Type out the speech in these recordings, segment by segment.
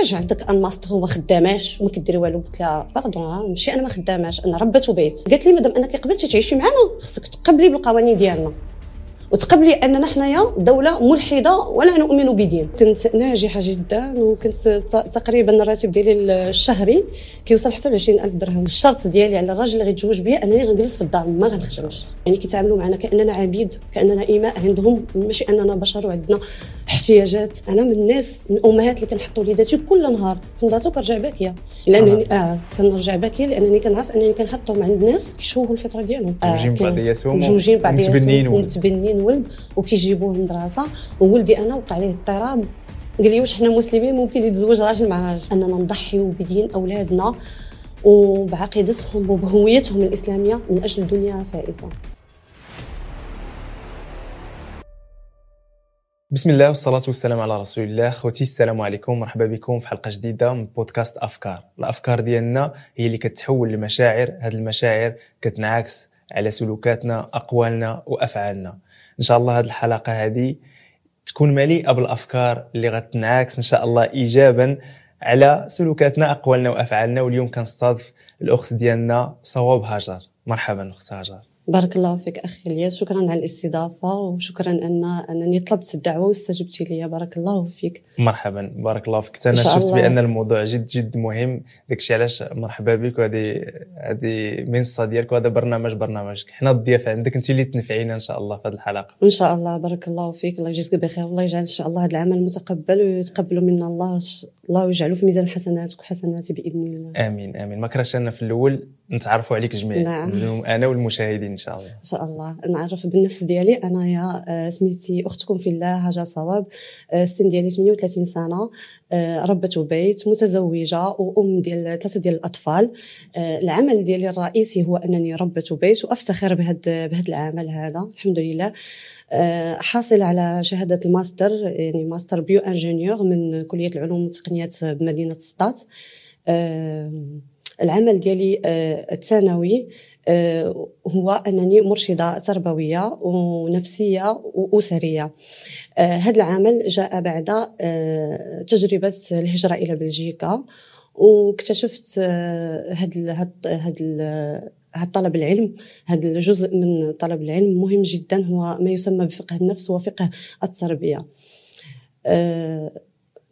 كيفاش عندك un master وما خداماش وما كديري والو؟ قلت لها pardon ماشي أنا ما خداماش أنا ربة بيت. قالت لي مادام أنك قبلتي تعيشي معنا خصك تقبلي بالقوانين ديالنا وتقبلي أننا حنايا دولة ملحدة ولا نؤمن بدين. كنت ناجحة جدا وكنت تقريبا الراتب ديالي الشهري كيوصل حتى ل 20000 درهم. الشرط ديالي على الراجل اللي غيتزوج بيا أنني غنجلس في الدار ما غنخدمش. يعني كيتعاملوا معنا كأننا عبيد كأننا إماء عندهم ماشي أننا بشر وعندنا احتياجات أنا من الناس من الأمهات اللي كنحط وليداتي كل نهار. في مدرسة وكنرجع باكية. لانني آه كنرجع باكية لأنني كنعرف أنني كنحطهم عند ناس كيشوهوا الفطرة ديالهم. مزوجين آه بعضياتهم مزوجين بعضياتهم متبنين ومتبنين ولد. وكيجيبوه المدرسة وولدي أنا وقع عليه اضطراب. قال لي واش حنا مسلمين؟ ممكن يتزوج راجل مع راجل. اننا نضحيو بدين أولادنا وبعقيدتهم وبهويتهم الإسلامية من أجل دنيا فائته بسم الله والصلاة والسلام على رسول الله خوتي السلام عليكم مرحبا بكم في حلقة جديدة من بودكاست أفكار الأفكار ديالنا هي اللي كتحول لمشاعر هذه المشاعر كتنعكس على سلوكاتنا أقوالنا وأفعالنا إن شاء الله هذه الحلقة هذه تكون مليئة بالأفكار اللي غتنعكس إن شاء الله إيجابا على سلوكاتنا أقوالنا وأفعالنا واليوم كنستضيف الأخت ديالنا صواب هاجر مرحبا أخت هاجر بارك الله فيك أخي إلياس. شكرا على الاستضافة وشكرا ان أنني طلبت الدعوة واستجبتي لي. بارك الله فيك. مرحبا. بارك الله فيك. أنا شفت بأن الموضوع جد جد مهم. داكشي علاش مرحبا بك. وهذه هذه منصة ديالك وهذا برنامج برنامجك. حنا الضيافة عندك. أنت اللي تنفعينا إن شاء الله في هذه الحلقة. إن شاء الله. بارك الله فيك. الله يجزيك بخير. والله يجعل إن شاء الله هذا العمل متقبل ويتقبل منا. الله الله يجعله في ميزان حسناتك وحسناتي بإذن الله. آمين. آمين. ما كرهش أنا في الأول نتعرفوا عليك جميعا. نعم. أنا والمشاهدين إن شاء الله. إن شاء الله. نعرف بالنفس ديالي أنايا آه، سميتي أختكم في الله هاجر صواب. آه، السن ديالي 38 سنة. آه، ربة بيت متزوجة وأم ديال ثلاثة ديال الأطفال. العمل ديالي الرئيسي هو أنني ربة بيت وأفتخر بهذا بهذا العمل هذا. الحمد لله. حاصل على شهادة الماستر يعني master bio ingénieur من كلية العلوم والتقنيات بمدينة سطات العمل ديالي آه، الثانوي آه، هو أنني مرشدة تربوية ونفسية وأسرية. هذا آه، العمل جاء بعد تجربة الهجرة إلى بلجيكا واكتشفت هذا هذا هذا طلب العلم. هذا الجزء من طلب العلم مهم جدا هو ما يسمى بفقه النفس وفقه التربية.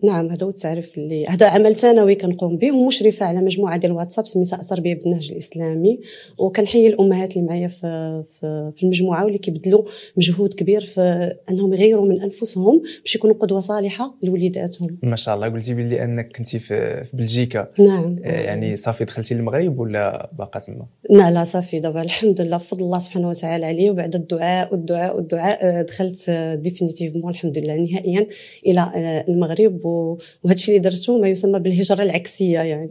نعم هذا هو التعريف اللي هذا عمل ثانوي كنقوم به ومشرفة على مجموعة ديال الواتساب سميتها التربيه بالنهج الإسلامي. وكنحيي الأمهات اللي معايا في, في, في المجموعة واللي كيبذلوا مجهود كبير في أنهم يغيروا من أنفسهم باش يكونوا قدوة صالحة لوليداتهم. ما شاء الله. قلتي بلي أنك كنتي في, في بلجيكا. نعم. آه يعني صافي دخلتي للمغرب ولا باقا تما؟ لا لا صافي. دابا الحمد لله بفضل الله سبحانه وتعالى عليه وبعد الدعاء والدعاء والدعاء آه، دخلت définitivement الحمد لله نهائيا إلى آه، المغرب. وهذا الشيء اللي درته ما يسمى بالهجرة العكسية يعني.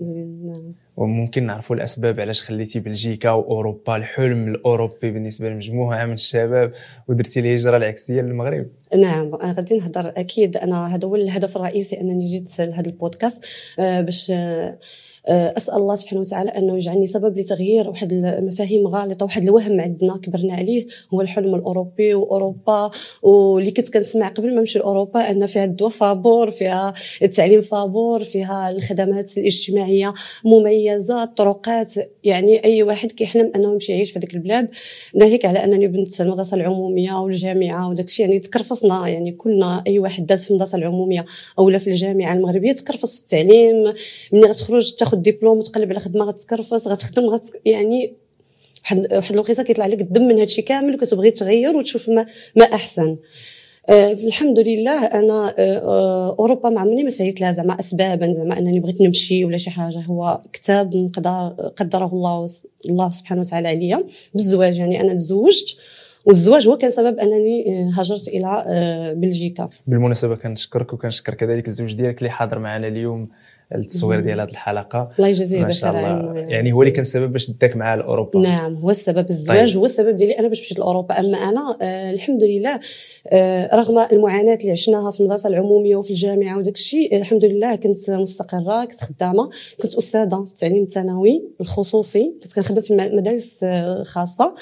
وممكن نعرفوا الأسباب علاش خليتي بلجيكا وأوروبا الحلم الأوروبي بالنسبة لمجموعه من الشباب ودرتي الهجرة العكسية للمغرب؟ نعم غادي نهضر أكيد. أنا هذا هو الهدف الرئيسي أنني جيت لهذا البودكاست آه، باش آه، أسأل الله سبحانه وتعالى أنه يجعلني سبب لتغيير واحد المفاهيم غالطة واحد الوهم عندنا كبرنا عليه هو الحلم الأوروبي وأوروبا. واللي كنت كنسمع قبل ما نمشي لأوروبا أن فيها الدواء فابور فيها التعليم فابور فيها الخدمات الاجتماعية مميزة الطرقات. يعني أي واحد كيحلم أنه يمشي يعيش في هذيك البلاد. ناهيك على أنني بنت المدرسة العمومية والجامعة وداك الشيء يعني تكرفصنا. يعني كلنا أي واحد داز في المدرسة العمومية أو في الجامعة المغربية تكرفص في التعليم. ملي غتخرج تاخذ تاخذ ديبلوم وتقلب على خدمة غتكرفس غتخدم غت يعني واحد واحد الوقيته كيطلع لك الدم من هادشي كامل وكتبغي تغير وتشوف ما ما أحسن. آه الحمد لله أنا آه أوروبا ما عمرني ما سعيت لها زعما اسبابا زعما أنني بغيت نمشي ولا شي حاجة. هو كتاب قدر قدره الله الله سبحانه وتعالى عليا بالزواج يعني أنا تزوجت والزواج هو كان سبب أنني آه، هاجرت إلى آه، بلجيكا. بالمناسبة كنشكرك وكنشكر كذلك الزوج ديالك اللي حاضر معنا اليوم. التصوير ديال هذه الحلقة. الله يجازيه ما شاء الله. يعني هو اللي كان السبب باش داك معاه لاوروبا نعم هو السبب الزواج طيب. هو السبب ديالي أنا باش مشيت لأوروبا. أما أنا آه الحمد لله آه رغم المعاناة اللي عشناها في المدرسة العمومية وفي الجامعة وداك الشيء الحمد لله كنت مستقرة كنت خدامة كنت أستاذة في التعليم الثانوي الخصوصي كنت كنخدم في المدارس آه خاصة.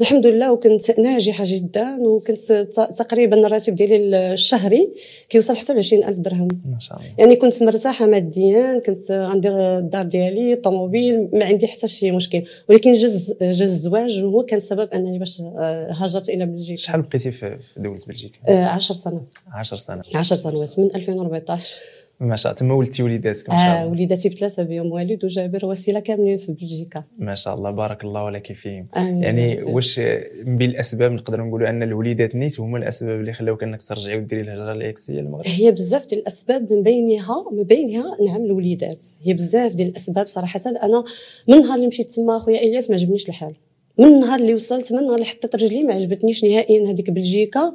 الحمد لله وكنت ناجحة جدا وكنت تقريبا الراتب ديالي الشهري كيوصل حتى ل 20000 درهم. ما شاء الله. يعني كنت مرتاحة ماديا كنت غندير الدار ديالي الطوموبيل ما عندي حتى شي مشكل. ولكن جز جز الزواج هو كان سبب أنني باش آه، هاجرت إلى بلجيكا. شحال بقيتي في في دولة بلجيكا؟ 10 سنوات. 10 سنوات. 10 سنوات من 2014 ما شاء الله. تما ولدتي وليداتك ما شاء آه الله. وليداتي بثلاثة بيوم والد وجابر وسيلة كاملين في بلجيكا. ما شاء الله بارك الله لك فيهم. آمين. يعني واش من بين الأسباب نقدروا نقولوا أن الوليدات نيت هما الأسباب اللي خلاوك انك ترجعي وديري الهجرة الإكسية للمغرب؟ هي بزاف ديال الأسباب من بينها من بينها نعم الوليدات. هي بزاف ديال الأسباب صراحة. أنا من نهار اللي مشيت تما خويا إلياس ما عجبنيش الحال. من النهار اللي وصلت من النهار اللي حطيت رجلي ما عجبتنيش نهائيا هذيك بلجيكا.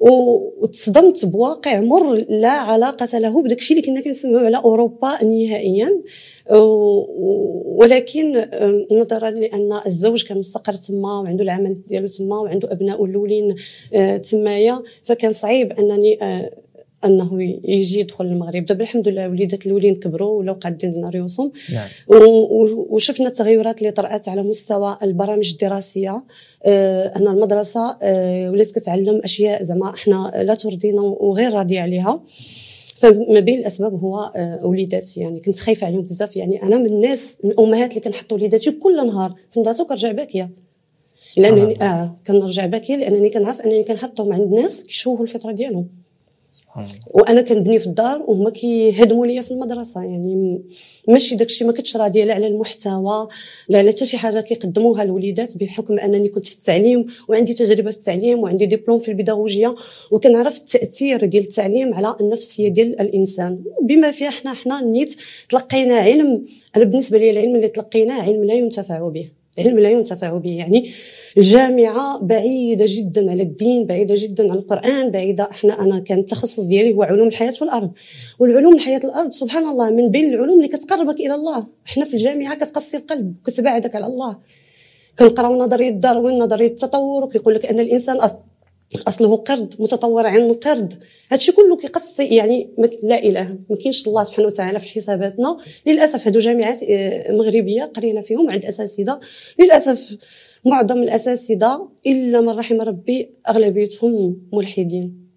وتصدمت بواقع مر لا علاقة له بداك الشيء اللي كنا كنسمعوا على أوروبا نهائيا. ولكن نظرا لأن الزوج كان مستقر تما وعنده العمل ديالو تما وعنده أبناء الأولين آه، تمايا فكان صعيب أنني آه، أنه يجي يدخل المغرب. دابا الحمد لله وليدات الأولين كبروا ولاو قادين لنا ريوسهم نعم. وشفنا التغيرات اللي طرأت على مستوى البرامج الدراسية. آه، أن المدرسة آه، ولات كتعلم أشياء زعما إحنا لا ترضينا وغير راضيه عليها. فما بين الأسباب هو آه، وليداتي. يعني كنت خايفة عليهم بزاف. يعني أنا من الناس من الأمهات اللي كنحط وليداتي كل نهار في المدرسة وكنرجع باكية. لانني آه كنرجع باكية لأنني كنعرف أنني كنحطهم عند ناس كيشوهوا الفطرة ديالهم. وأنا كنبني في الدار وهما كيهدموا ليا في المدرسة يعني ماشي داكشي ما كنتش راضيه لا على المحتوى لا على حتى شي حاجة كيقدموها الوليدات بحكم أنني كنت في التعليم وعندي تجربة في التعليم وعندي دبلوم في البيداغوجيا وكنعرف التأثير ديال التعليم على النفسية ديال الإنسان. بما فيها حنا حنا نيت تلقينا علم أنا بالنسبة لي العلم اللي تلقيناه علم لا ينتفع به. علم لا ينتفع به. يعني الجامعة بعيدة جدا على الدين بعيدة جدا عن القرآن بعيدة إحنا أنا كان التخصص ديالي هو علوم الحياة والأرض. والعلوم الحياة الأرض سبحان الله من بين العلوم اللي كتقربك إلى الله. إحنا في الجامعة كتقصي القلب كتبعدك على الله. كنقراو نظرية داروين نظرية التطور وكيقول لك أن الإنسان أص- أصله قرد متطور عن قرد هادشي كله كيقصي يعني لا إله. ما كاينش الله سبحانه وتعالى في حساباتنا. للأسف هادو جامعات آه، مغربية قرينا فيهم عند اساتذه للأسف معظم الأساتذة إلا من رحم ربي أغلبيتهم ملحدين.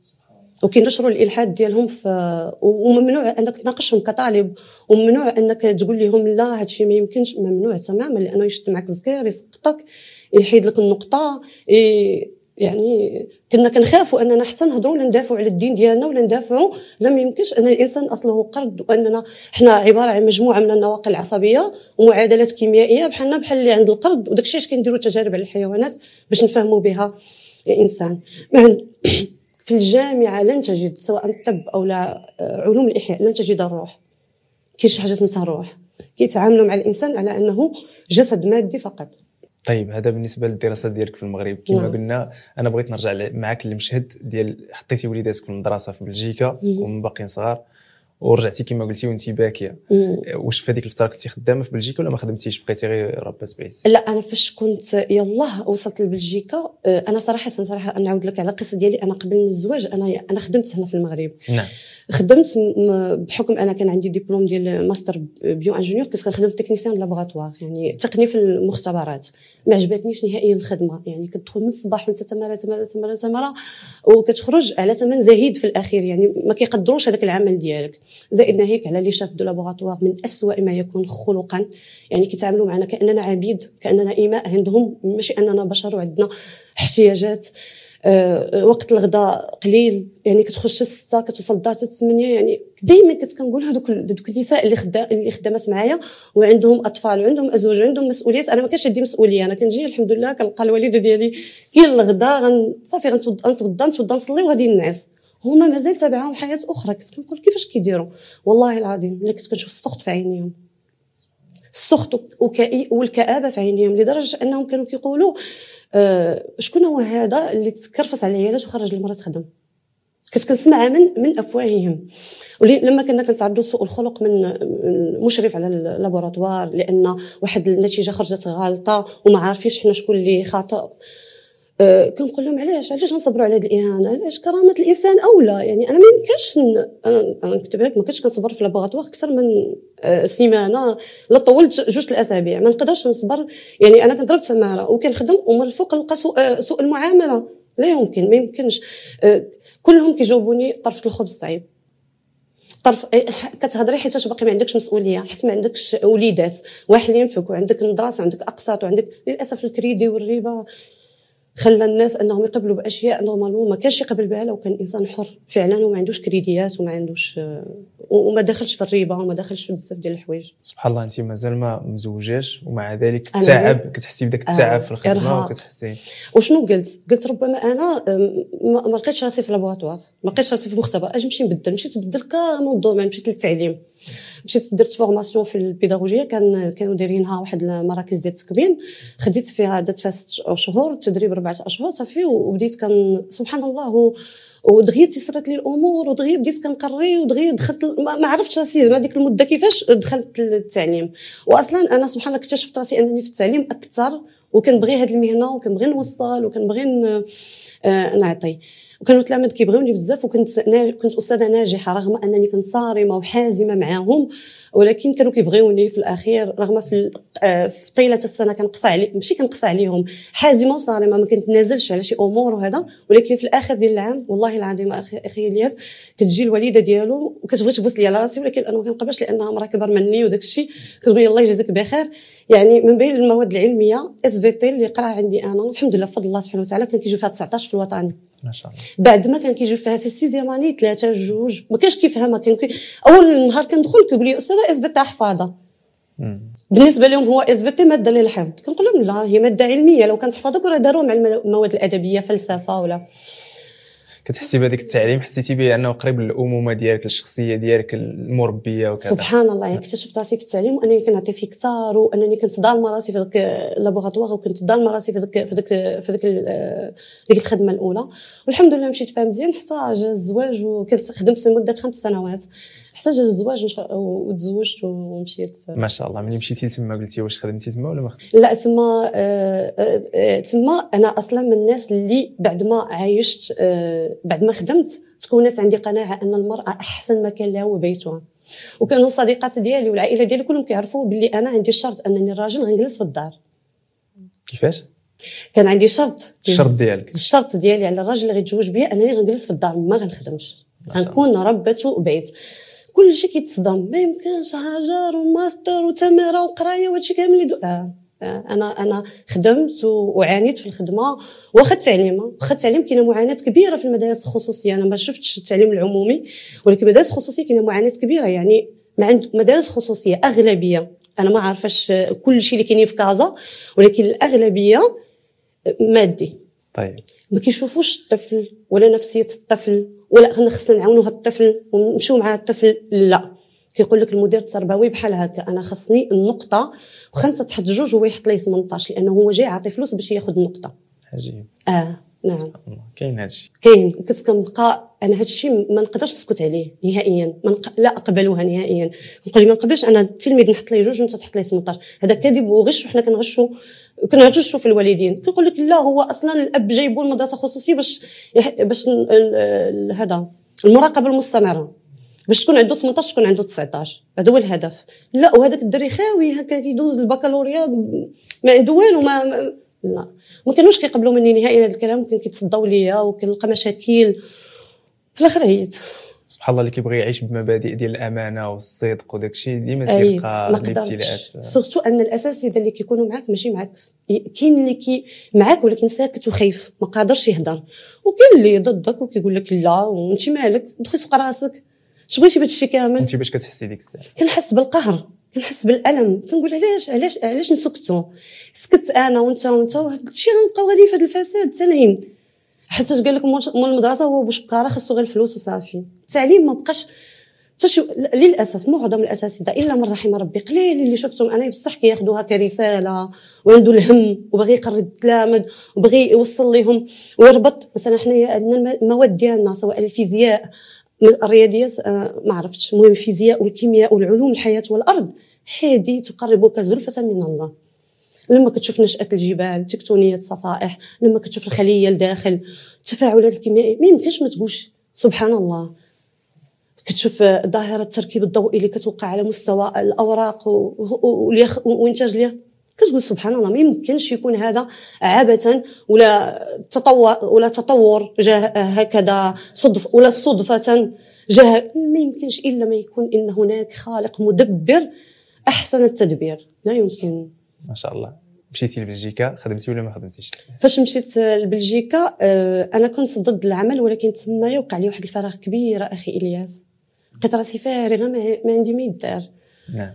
وكينشروا الإلحاد ديالهم في وممنوع أنك تناقشهم كطالب. وممنوع أنك تقول لهم لا هادشي ما يمكنش. ممنوع تماما لأنه يشد معك الزكير يسقطك يحيد لك النقطة ي- يعني كنا كنخافوا أننا حتى نهضروا ولا ندافعوا على الدين ديالنا ولا ندافعوا لا ما يمكنش أن الإنسان أصله قرد وأننا حنا عبارة عن مجموعة من النواقل العصبية ومعادلات كيميائية بحالنا بحال اللي عند القرد وداك الشيء اش كنديروا تجارب على الحيوانات باش نفهموا بها الإنسان. في الجامعة لن تجد سواء الطب أو لا آه، علوم الإحياء لن تجد الروح. كاين شي حاجة سميتها الروح كيتعاملوا مع الإنسان على أنه جسد مادي فقط. طيب هذا بالنسبة للدراسة ديالك في المغرب كما نعم. قلنا أنا بغيت نرجع معك للمشهد ديال حطيتي وليداتك في المدرسة في بلجيكا. وهم باقيين صغار ورجعتي كما قلتي وانت باكية. واش في هذيك الفترة كنتي خدامة في بلجيكا ولا ما خدمتيش؟ بقيتي غير ربة بيت لا أنا فاش كنت يلاه وصلت لبلجيكا آه، أنا صراحة صراحة نعاود لك على القصة ديالي. أنا قبل من الزواج أنا أنا خدمت هنا في المغرب. نعم. خدمت بحكم أنا كان عندي دبلوم ديال master bio ingénieur كنت كنخدم technicien laboratoire. يعني تقني في المختبرات. ما عجبتنيش نهائيا الخدمة. يعني كتدخل من الصباح وانت تماره تماره تماره تماره وكتخرج على ثمن زهيد في الأخير. يعني ما كيقدروش هذاك العمل ديالك. زائد ناهيك على لي شاف دو لابوغاتوار من أسوأ ما يكون خلقا. يعني كيتعاملوا معنا كأننا عبيد كأننا إيماء عندهم ماشي أننا بشر وعندنا احتياجات. آه، وقت الغداء قليل. يعني كتخش الستة كتوصل الدار حتى يعني دائما كنت كنقول هذوك هذوك النساء اللي خدا اللي خدامات معايا. وعندهم أطفال وعندهم أزواج وعندهم مسؤوليات. أنا ما كانش عندي مسؤولية. أنا كنجي الحمد لله كنلقى الوالده ديالي. كاين الغداء صافي غنتغدى نتوضى نصلي وغادي ننعس هما مازال تابعهم حياه أخرى. كنت كنقول كيفاش كيديروا؟ والله العظيم ملي كنت كنشوف السخط في عينيهم. السخط والكآبة في عينيهم لدرجة أنهم كانوا كيقولوا آه شكون هو هذا اللي تكرفس على العيالات وخرج المرأة تخدم؟ كنت كنسمعها من من أفواههم. ولما كنا كنتعرضوا سوء الخلق من المشرف على اللابوراتوار لأن واحد النتيجة خرجت غالطه وما عارفينش حنا شكون اللي خاطئ. كنقول لهم علاش؟ علاش نصبروا على هذه الإهانة؟ علاش كرامة الإنسان أولى؟ يعني أنا ما يمكنش أنا نكتب لك ما كنتش كنصبر في لابوغاتوار أكثر من أه سيمانة لا طولت جوج الأسابيع. ما نقدرش نصبر. يعني أنا كنضرب تماره وكنخدم ومن الفوق نلقى سوء, أه سوء المعاملة. لا يمكن ما يمكنش. أه كلهم كيجاوبوني طرف الخبز صعيب. طرف كتهضري حيت باقي ما عندكش مسؤولية حيت ما عندكش وليدات. واحد ينفك وعندك المدرسة وعندك أقساط وعندك للأسف الكريدي والربا. خلى الناس أنهم يقبلوا بأشياء normalement ما كانش يقبل بها لو كان إنسان حر. فعلا وما عندوش كريديات وما عندوش وما داخلش في الربا وما داخلش في بزاف ديال الحوايج. سبحان الله انت مازال ما مزوجاش ومع ذلك تعب كتحسي بداك التعب آه في الخدمة وكتحسي. وشنو قلت؟ قلت ربما أنا ما لقيتش راسي في laboratoire ما لقيتش راسي في المختبر أجي نمشي نبدل مشيت نبدل ال domaine مشيت للتعليم. مشيت درت formation في البيداغوجية كان كانوا دايرينها واحد المراكز ديال التكوين. خديت فيها درت فيها ست شهور التدريب اربعه اشهر صافي وبديت كان سبحان الله ودغيا تيسرت لي الأمور ودغيا بديت كنقري ودغيا دخلت ما عرفتش راسي ما ديك المدة كيفاش دخلت للتعليم. واصلا أنا سبحان الله اكتشفت راسي أنني في التعليم أكثر وكنبغي هذه المهنة وكنبغي نوصل وكنبغي آه، نعطي. وكانوا التلاميذ كيبغيوني بزاف وكنت كنت أستاذة ناجحة رغم أنني كنت صارمة وحازمة معاهم ولكن كانوا كيبغيوني في الأخير رغم في آه، في طيلة السنة كنقصى علي ماشي كنقصى عليهم حازمة وصارمة ما كنتنازلش على شي أمور وهذا ولكن في الآخر ديال العام والله العظيم أخي أخي إلياس كتجي الوالدة ديالو وكتبغي تبوس لي على راسي ولكن أنا ما كنقبلش لأنها مرا كبر مني وداك الشيء كتقول الله يجزيك بخير. يعني من بين المواد العلمية SVT اللي قرا عندي أنا الحمد لله بفضل الله سبحانه وتعالى كان كيجيو فيها 19 في الوطني ما شاء الله. بعد ما كان كيجيو فيها في ال sixième année ثلاثة جوج. ما كانش كيفهمها كان كي... أول نهار كندخل كيقول لي أستاذة SVT حفاظة. بالنسبة لهم هو SVT مادة للحفظ. كنقول لهم لا هي مادة علمية. لو كانت حفاظة كون داروا مع المواد الأدبية فلسفة ولا كتحسي بهذاك التعليم حسيتي به انه قريب للأمومة ديالك الشخصيه ديالك المربية وكذا. سبحان الله يعني اكتشفت راسي في التعليم وأنني كنعطي فيه كثار وأنني كنت ظالمه راسي في ذاك اللابوغاتوار وكنت ظالمه راسي في ذاك في ذاك في ذاك ديك الخدمة الأولى. والحمد لله مشيت فيها مزيان حتى جا الزواج وكنت خدمت لمدة خمس سنوات. حتى جا الزواج وتزوجت ومشيت. ما شاء الله. ملي مشيتي لتما قلتي واش خدمتي تما ولا ما لا تما آه، آه، آه، تما أنا أصلا من الناس اللي بعد ما عايشت بعد ما خدمت تكونت عندي قناعة أن المرأة أحسن مكان لها هو بيتها. وكانوا الصديقات ديالي والعائلة ديالي كلهم كيعرفوا باللي أنا عندي الشرط أنني الراجل غنجلس في الدار. كيفاش؟ كان عندي شرط. الشرط ديالك. الشرط ديالي على الراجل اللي غيتزوج بيا أنني غنجلس في الدار ما غنخدمش. غنكون ربة بيت. كل شيء كيتصدم ما يمكنش هاجر وماستر وتماره وقرايه وهادشي كامل اللي آه. آه. أنا أنا خدمت وعانيت في الخدمة واخا التعليم واخا التعليم كاينة معاناة كبيرة في المدارس الخصوصية أنا ما شفتش التعليم العمومي ولكن المدارس الخصوصية كاينة معاناة كبيرة يعني ما عند مدارس خصوصية أغلبية أنا ما عارفاش كل شيء اللي كاينين في كازا ولكن الأغلبية مادي طيب. ما كيشوفوش الطفل ولا نفسية الطفل ولا انا خصنا نعاونوا هذا الطفل ونمشيو مع الطفل لا. كيقول لك المدير التربوي بحال هكا أنا خصني النقطة وخمسة تحط جوج هو يحط لي 18 لأنه هو جاي عاطي فلوس باش ياخذ النقطة. عجيب. آه نعم. كاين هادشي. كاين. كنت كنبقى أنا هادشي ما نقدرش نسكت عليه نهائيا. ما نق... لا اقبلها نهائيا. نقول ما نقبلش أنا التلميذ نحط ليه جوج وأنت تحط ليه 18 هذا كذب وغش وحنا كنغشوا كنغشوا في الوالدين. كيقول لك لا هو أصلا الأب جايبو المدرسة خصوصيه باش باش هذا المراقبة المستمرة. باش تكون عنده 18 تكون عنده 19 هذا هو الهدف. لا وهذاك الدري خاوي هكا كيدوز البكالوريا ما عنده والو ما, ما لا. ما كانوش كيقبلوا مني نهائيا هذا الكلام كان كيتصداو ليا وكنلقى مشاكل. في الآخر عييت. سبحان الله اللي كيبغي يعيش بمبادئ ديال الأمانة والصدق وداك الشيء ديما تيلقى الابتلاءات. surtout أن الاساتذه اللي كيكونوا معاك ماشي معاك. كاين اللي كي معاك ولكن ساكت وخايف ما قادرش يهضر. وكاين اللي ضدك وكيقول لك لا وانت مالك دخل سوق راسك. اش بغيتي بهذا الشيء كامل؟ انت باش كتحسي ديك الساعة. كنحس بالقهر كنحس بالألم. كنقول علاش علاش علاش نسكتوا سكت أنا وأنت وأنت وهذا الشيء غنبقاو غادي في هذا الفساد سنين حتى قال لك مول المدرسة هو بوش بكاره خاصو غير الفلوس وصافي. التعليم ما بقاش تشو للأسف معظم الأساتذة إلا من رحم ربي قليل اللي شفتهم أنا بصح كياخذوها كرسالة وعنده الهم وبغي يقري التلامذ وبغي يوصل لهم ويربط. مثلا حنا عندنا المواد ديالنا سواء الفيزياء الرياضيات آه، ما عرفتش. المهم الفيزياء والكيمياء والعلوم الحياة والأرض هذه تقربك زلفة من الله. لما كتشوف نشأة الجبال تكتونية صفائح لما كتشوف الخلية الداخل التفاعلات الكيميائية ما يمكنش ما تقولش سبحان الله. كتشوف ظاهرة التركيب الضوئي اللي كتوقع على مستوى الأوراق وإنتاج ليها كتقول سبحان الله ما يمكنش يكون هذا عبثا ولا تطور ولا تطور جاه هكذا صدف ولا صدفة جاه ما يمكنش إلا ما يكون إن هناك خالق مدبر أحسن التدبير. لا يمكن. ما شاء الله. مشيتي لبلجيكا؟ خدمتي ولا ما خدمتيش؟ فاش مشيت لبلجيكا آه، أنا كنت ضد العمل ولكن تما وقع لي واحد الفراغ كبير أخي إلياس. لقيت راسي فارغة ما عندي ما يدار. نعم.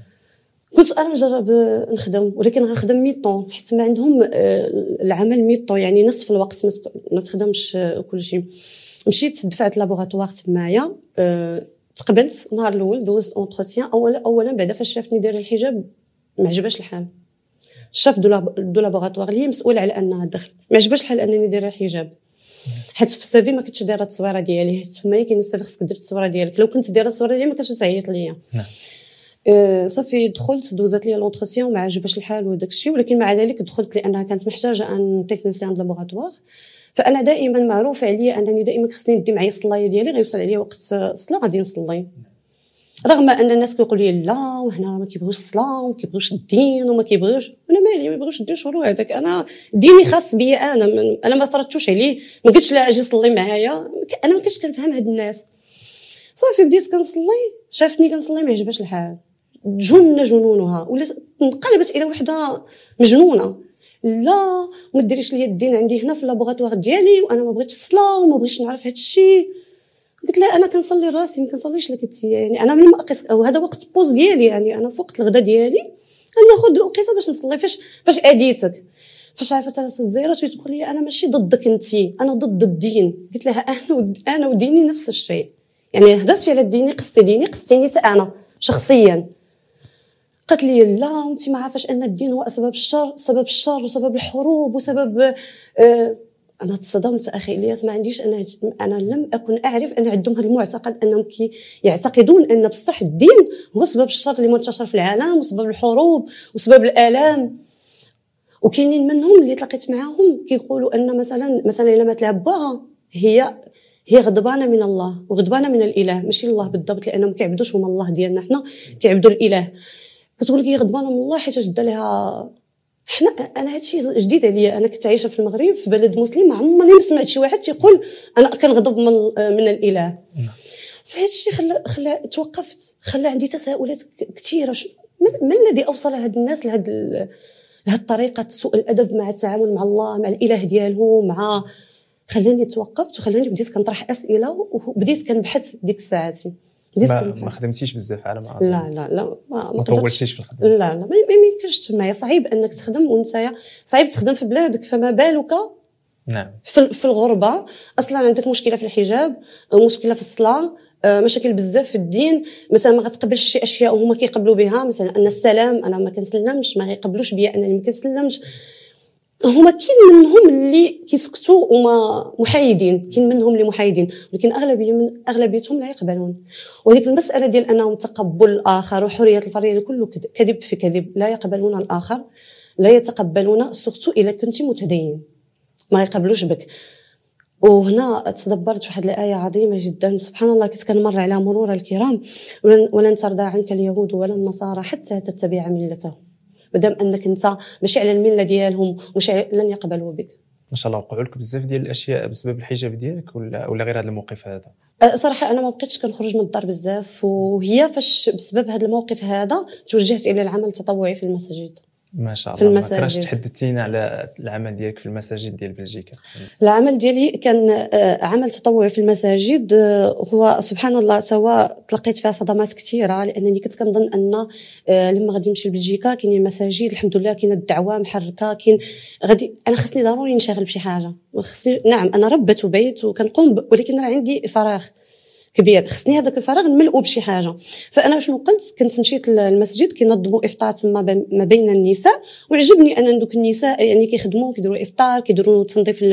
قلت أنا نجرب نخدم ولكن غنخدم mi-temps حيت ما عندهم آه، العمل mi-temps يعني نصف الوقت ما تخدمش آه، كل شيء مشيت دفعت laboratoire تمايا تقبلت النهار الأول دوزت entretien اولا أولا بعدا فاش شافني دايره الحجاب ما عجباش الحال. ال chef de laboratoire اللي مسؤول على انها دخل ما عجباش الحال أنني دايره الحجاب حيت في ال CV ما كنتش دايرة التصويرة ديالي تما كاين ال CV خصك دير التصويرة ديالك. لو كنت دايرة التصويرة ديالي ما كانش تعيط ليا. نعم. أه صافي دخلت دوزات لي l'entretien ما عجبش الحال وداك الشيء. ولكن مع ذلك دخلت لأنها كانت محتاجة أن technicien de laboratoire فأنا دائما معروف عليا أنني دائما خصني ندي معايا الصلاية ديالي غيوصل عليا وقت الصلاة غادي نصلي. رغم أن الناس كيقولوا لي لا وهنا ما كيبغوش الصلاة وما كيبغوش الدين وما كيبغوش أنا مالي ما يبغوش الدين شنو هذاك. أنا ديني خاص بيا أنا من أنا ما فرضتوش عليه. ما قلتش لا أجي صلي معايا. أنا ما كنتش كنفهم هاد الناس. صافي بديت كنصلي شافتني كنصلي ما عجبهاش الحال. جن جنونها. ولا انقلبت إلى وحدة مجنونة. لا ما ديريش ليا الدين عندي هنا في لابوغاتوار ديالي وأنا ما بغيتش الصلاة وما بغيتش نعرف هاد الشيء قلت لها أنا كنصلي راسي ما كنصليش لك انت يعني أنا من وهذا وقت بوز ديالي يعني أنا في وقت الغدا ديالي ناخذ وقيته باش نصلي. فاش فاش أديتك؟ فاش عرفت راسها الزيرات تقول لي أنا ماشي ضدك أنت أنا ضد الدين. قلت لها أنا أنا وديني نفس الشيء. يعني هضرتي على ديني قصتي ديني قصتيني أنا شخصيا. قالت لي لا وانت ما عارفاش أن الدين هو أسباب الشر سبب الشر وسبب الحروب وسبب آه أنا تصدمت أخي إلياس ما عنديش أنا أنا لم أكن أعرف أن عندهم هذا المعتقد أنهم كي يعتقدون أن بصح الدين هو سبب الشر اللي منتشر في العالم وسبب الحروب وسبب الآلام. وكاينين منهم اللي تلاقيت معاهم كيقولوا أن مثلا مثلا إلا مات باها هي هي غضبانة من الله وغضبانة من الإله ماشي الله بالضبط لأنهم كيعبدوش هما الله ديالنا حنا كيعبدوا الإله. كتقول لك هي غضبانة من الله حيت جد لها حنا أنا هادشي جديد عليا. أنا كنت عايشة في المغرب في بلد مسلم عمرني ما سمعت شي واحد تيقول أنا كنغضب من من الإله. نعم. فهاد الشيء خلى خلى توقفت. خلى عندي تساؤلات كثيره ما الذي أوصل هاد الناس لهاد لهاد الطريقة سوء الأدب مع التعامل مع الله مع الإله ديالهم مع خلاني توقفت وخلاني بديت كنطرح أسئلة وبديت كنبحث ديك الساعات. ما, ما خدمتيش بزاف على ما لا لا لا ما, ما طولتيش في الخدمة. لا لا ما يمكنش تما صعيب أنك تخدم وانت صعيب تخدم في بلادك فما بالك؟ نعم. في, في الغربة أصلا عندك مشكلة في الحجاب مشكلة في الصلاة آه، مشاكل بزاف في الدين. مثلا ما غتقبلش شي أشياء وهما كيقبلوا بها مثلا أن السلام أنا ما كنسلمش ما يقبلوش بيا أنني ما كنسلمش. هما كاين منهم اللي كيسكتوا وما محايدين كاين منهم اللي محايدين ولكن أغلبية من أغلبيتهم لا يقبلون. وديك المسألة ديال أنهم تقبل الآخر وحرية الفرد كله كذب في كذب لا يقبلون الآخر لا يتقبلون سورتو إلا كنت متدين. ما يقبلوش بك. وهنا تدبرت واحد الآية عظيمة جدا. سبحان الله كنت كنمر على مرور الكرام. ولن ترضى عنك اليهود ولا النصارى حتى تتبع ملتهم. مادام انك انت ماشي على الملة ديالهم مش لن يقبلوا بك. ما شاء الله وقعوا لك بزاف ديال الأشياء بسبب الحجاب ديالك ولا ولا غير هذا الموقف هذا؟ أه، صراحة أنا ما بقيتش كنخرج من الدار بزاف وهي فاش بسبب هذا الموقف هذا توجهت إلى العمل التطوعي في المسجد ما شاء الله في المساجد. ما تحدثينا على العمل ديالك في المساجد ديال بلجيكا. العمل ديالي كان آه، عمل تطوعي في المساجد آه، هو سبحان الله سواء تلقيت فيها صدمات كثيرة لأنني كنت كنظن أن آه، لما غادي نمشي لبلجيكا كاينين مساجد الحمد لله كاين الدعوة محركة كاين غادي أنا خصني ضروري نشتغل بشي حاجة خصني نعم أنا ربت بيت وكنقوم ولكن راه عندي فراغ. كبير. خصني هذاك الفراغ نملؤه بشي حاجة. فأنا شنو قلت كنت مشيت للمسجد كينظموا إفطار تما ما بين النساء وعجبني أن دوك النساء يعني كيخدموا كيديروا إفطار كيديروا تنظيف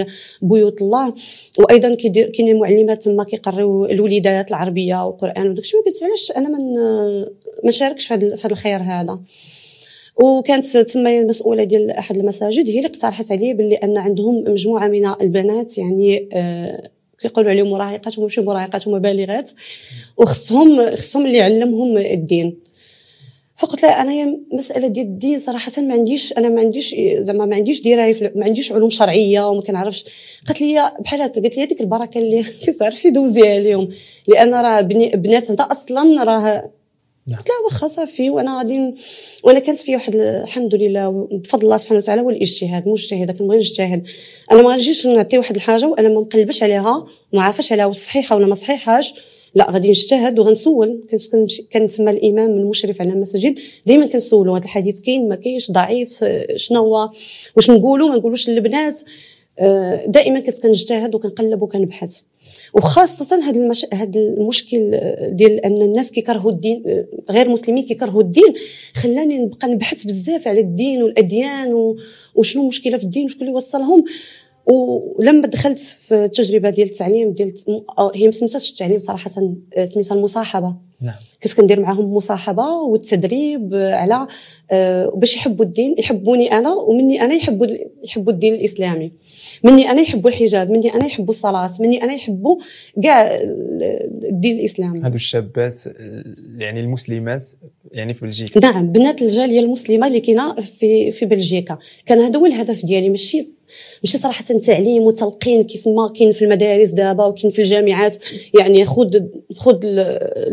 بيوت الله وأيضا كيدير كاينين معلمات تما كيقريو الوليدات العربية والقرآن وداك الشيء. قلت علاش أنا من ما نشاركش في هذا الخير هذا. وكانت تما المسؤولة ديال أحد المساجد هي اللي اقترحت علي باللي أن عندهم مجموعة من البنات يعني آه كيقولوا عليهم مراهقات وماشي مراهقات هما بالغات. وخصهم خصهم اللي يعلمهم الدين. فقلت لها أنا مسألة ديال الدين صراحة ما عنديش أنا ما عنديش زعما ما عنديش دراية ما عنديش علوم شرعية وما كنعرفش. قالت لي بحال هكا قالت لي هذيك البركة اللي كتعرفي دوزيها لهم لأن راه بنات أنت أصلا راه. قلت لها واخا صافي وأنا غادي وأنا كانت في واحد الحمد لله بفضل الله سبحانه وتعالى هو الاجتهاد مجتهده كنبغي نجتهد أنا ما غنجيش نعطي واحد الحاجة وأنا ما مقلبش عليها وما عارفاش عليها واش صحيحة ولا ما صحيحاش. لا غادي نجتهد وغنسول. كنت كان تما الإمام المشرف على المساجد دائما كنسولو هذا الحديث كاين ما كاينش ضعيف شنو هو واش نقولوا ما نقولوش للبنات. آه، دائما كنت كنجتهد وكنقلب وكنبحث. وخاصة هذا المش... هذا المشكل ديال أن الناس كيكرهوا الدين غير مسلمين كيكرهوا الدين خلاني نبقى نبحث بزاف على الدين والأديان و... وشنو المشكلة في الدين وشكون اللي وصلهم. ولما دخلت في التجربة ديال التعليم ديال هي ما سميتهاش التعليم صراحة سميتها المصاحبة. نعم. كنت كندير معاهم مصاحبة والتدريب على آه، باش يحبوا الدين يحبوني أنا ومني أنا يحبوا يحبوا الدين الإسلامي. مني أنا يحبوا الحجاب مني أنا يحبوا الصلاة مني أنا يحبوا كاع الدين الإسلامي. هادو الشابات يعني المسلمات يعني في بلجيكا. نعم بنات الجالية المسلمة اللي كاينة في في بلجيكا. كان هذا هو الهدف ديالي ماشي ماشي صراحة تعليم وتلقين كيف ما كاين في المدارس دابا وكاين في الجامعات. يعني خذ خذ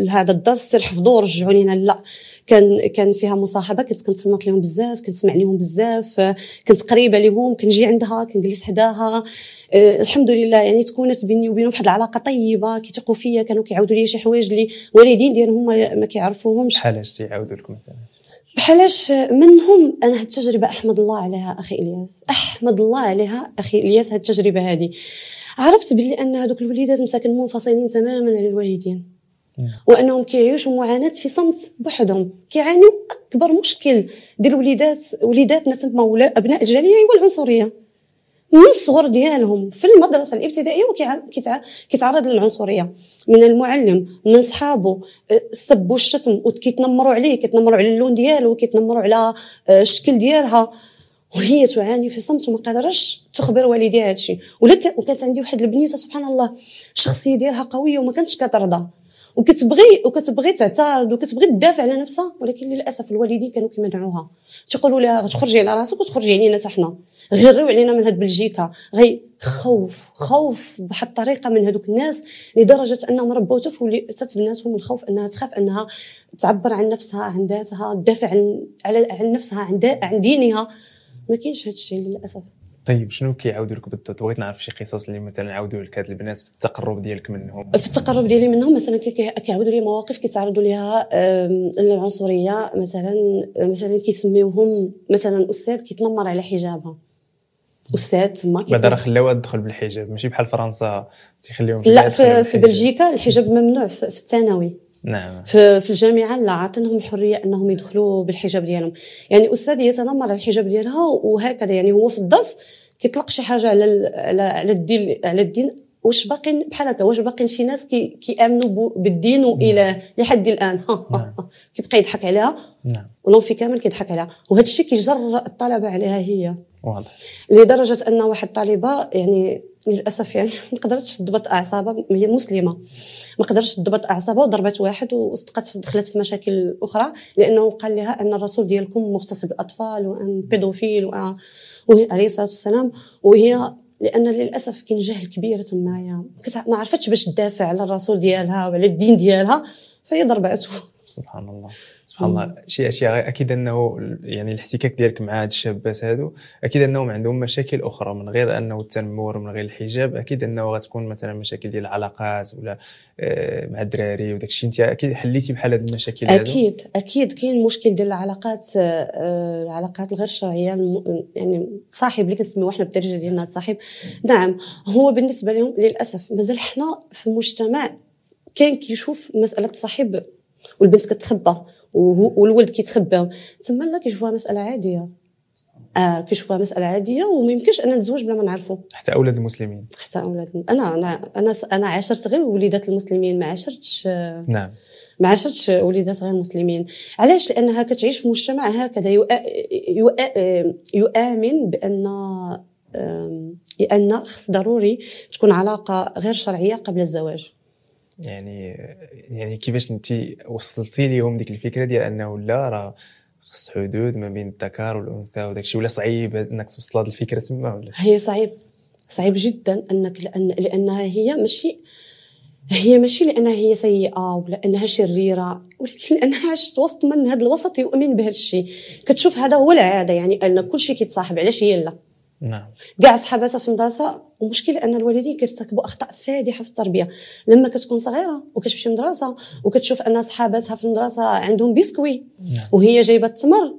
هذا الدرس سير حفظوه ورجعوا لينا. لا كان كان فيها مصاحبة كنت كنتصنت لهم بزاف كنسمع لهم بزاف. كنت قريبة لهم كنجي عندها كنجلس حداها. أه الحمد لله يعني تكونت بيني وبينهم واحد العلاقة طيبة كيثقوا فيا كانوا كيعاودوا لي شي حوايج اللي والدين ديالهم ما كيعرفوهمش. بحالاش تيعاودوا لكم مثلا؟ بحالاش منهم أنا هاد التجربة أحمد الله عليها أخي إلياس. أحمد الله عليها أخي إلياس هاد التجربة هذه عرفت بلي أن هذوك الوليدات مساكن منفصلين تماما عن الوالدين. وأنهم كيعيشوا معاناة في صمت بوحدهم. كيعانيوا أكبر مشكل ديال وليدات وليداتنا تما أبناء الجالية هو العنصرية. من الصغر ديالهم في المدرسة الابتدائية وكيتعرض للعنصرية. من المعلم من صحابه السب والشتم وكيتنمروا عليه كيتنمروا على اللون ديالو وكيتنمروا على آه، الشكل ديالها. وهي تعاني في صمت وما قادرش تخبر والديها هادشي. وكانت عندي واحد البنيته سبحان الله الشخصيه ديالها قوية وما كانتش كترضى. وكتبغي وكتبغي تعترض وكتبغي تدافع على نفسها ولكن للأسف الوالدين كانوا كيمنعوها. تيقولوا لها غتخرجي على راسك وتخرجي علينا حتى حنا. غيريو علينا من هاد بلجيكا. غي خوف خوف بواحد الطريقة من هذوك الناس لدرجة أنهم ربوا حتى في بناتهم الخوف أنها تخاف أنها تعبر عن نفسها عن ذاتها تدافع عن على عن نفسها عن, عن دينها. ما كاينش هذا الشيء للأسف. طيب شنو كيعاودوا لك بالضبط؟ بغيت نعرف شي قصص اللي مثلا عاودوا لك هاد البنات في التقرب ديالك منهم. في التقرب ديالي منهم مثلا كيعاودوا لي مواقف كيتعرضوا ليها العنصريه مثلا مثلا كيسميوهم مثلا أستاذ كيتنمر على حجابها. أستاذ تما بعدا راه خلاوها تدخل بالحجاب ماشي بحال فرنسا تيخليهم لا في, في بلجيكا الحجاب ممنوع في الثانوي. نعم. في, الجامعة لا عطنهم الحرية أنهم يدخلوا بالحجاب ديالهم. يعني أستاذ يتنمر على الحجاب ديالها وهكذا يعني هو في الدرس كيطلق شي حاجة على على على الدين على الدين. واش باقين بحال هكا؟ واش باقين شي ناس كي كيأمنوا بالدين واله لحد الآن؟ نعم. كيبقى يضحك عليها؟ نعم. ولونفي كامل كيضحك عليها. وهذا الشيء كيجر الطلبة عليها هي. واضح. لدرجة أن واحد الطالبة يعني للأسف يعني ما قدرتش تضبط أعصابها هي مسلمة. ما قدرتش تضبط أعصابها وضربت واحد واستقت دخلت في مشاكل أخرى لأنه قال لها أن الرسول ديالكم مغتصب الأطفال وأن بيدوفيل وأن عليه الصلاة والسلام. وهي لأن للأسف كاين جهل كبير تمايا ما عرفتش باش تدافع على الرسول ديالها وعلى الدين ديالها فهي ضربته. سبحان الله. سبحان الله. شي اشياء أكيد أنه يعني الاحتكاك ديالك مع هاد الشابات هادو أكيد أنهم عندهم مشاكل أخرى من غير أنه التنمر من غير الحجاب أكيد أنه غتكون مثلا مشاكل ديال العلاقات ولا آه، مع الدراري وداك الشيء أنت أكيد حليتي بحال هاد المشاكل هادو؟ أكيد أكيد. كاين مشكل ديال العلاقات آه، العلاقات الغير شرعيه يعني صاحب اللي كنسميو إحنا بالدرجة ديالنا صاحب. نعم هو بالنسبة لهم للأسف مازال حنا في مجتمع كاين كيشوف مسألة صاحب والبنت كتخبى والولد كيتخبى. تما لا كيشوفوها مسألة عادية. آه كيشوفوها مسألة عادية وما يمكنش أن نتزوج بلا ما نعرفوا حتى أولاد المسلمين. حتى أولاد أنا أنا أنا أنا عاشرت غير وليدات المسلمين ما عاشرتش نعم. ما عاشرتش وليدات غير مسلمين علاش؟ لأنها كتعيش في مجتمع هكذا يؤمن بأن لأن خص ضروري تكون علاقة غير شرعية قبل الزواج. يعني يعني كيفاش انت وصلتي ليهم ديك الفكرة ديال أنه لا راه خص حدود ما بين الذكر والأنثى وداك الشيء ولا صعيب إنك توصل هذه الفكرة تما ولا؟ هي صعيب صعيب جدا أنك لأن لأنها هي ماشي هي ماشي لأنها هي سيئة ولا أنها شريرة ولكن لأنها عاشت وسط من هذا الوسط يؤمن بهذا الشيء. كتشوف هذا هو العادة يعني أن كل شيء كيتصاحب علاش هي لا؟ نعم. كاع صحاباتها في المدرسة ومشكلة أن الوالدين كيرتكبوا أخطاء فادحة في التربية. لما كتكون صغيرة وكتمشي المدرسة وكتشوف أن صحاباتها في المدرسة عندهم بسكوي نعم. وهي جايبة التمر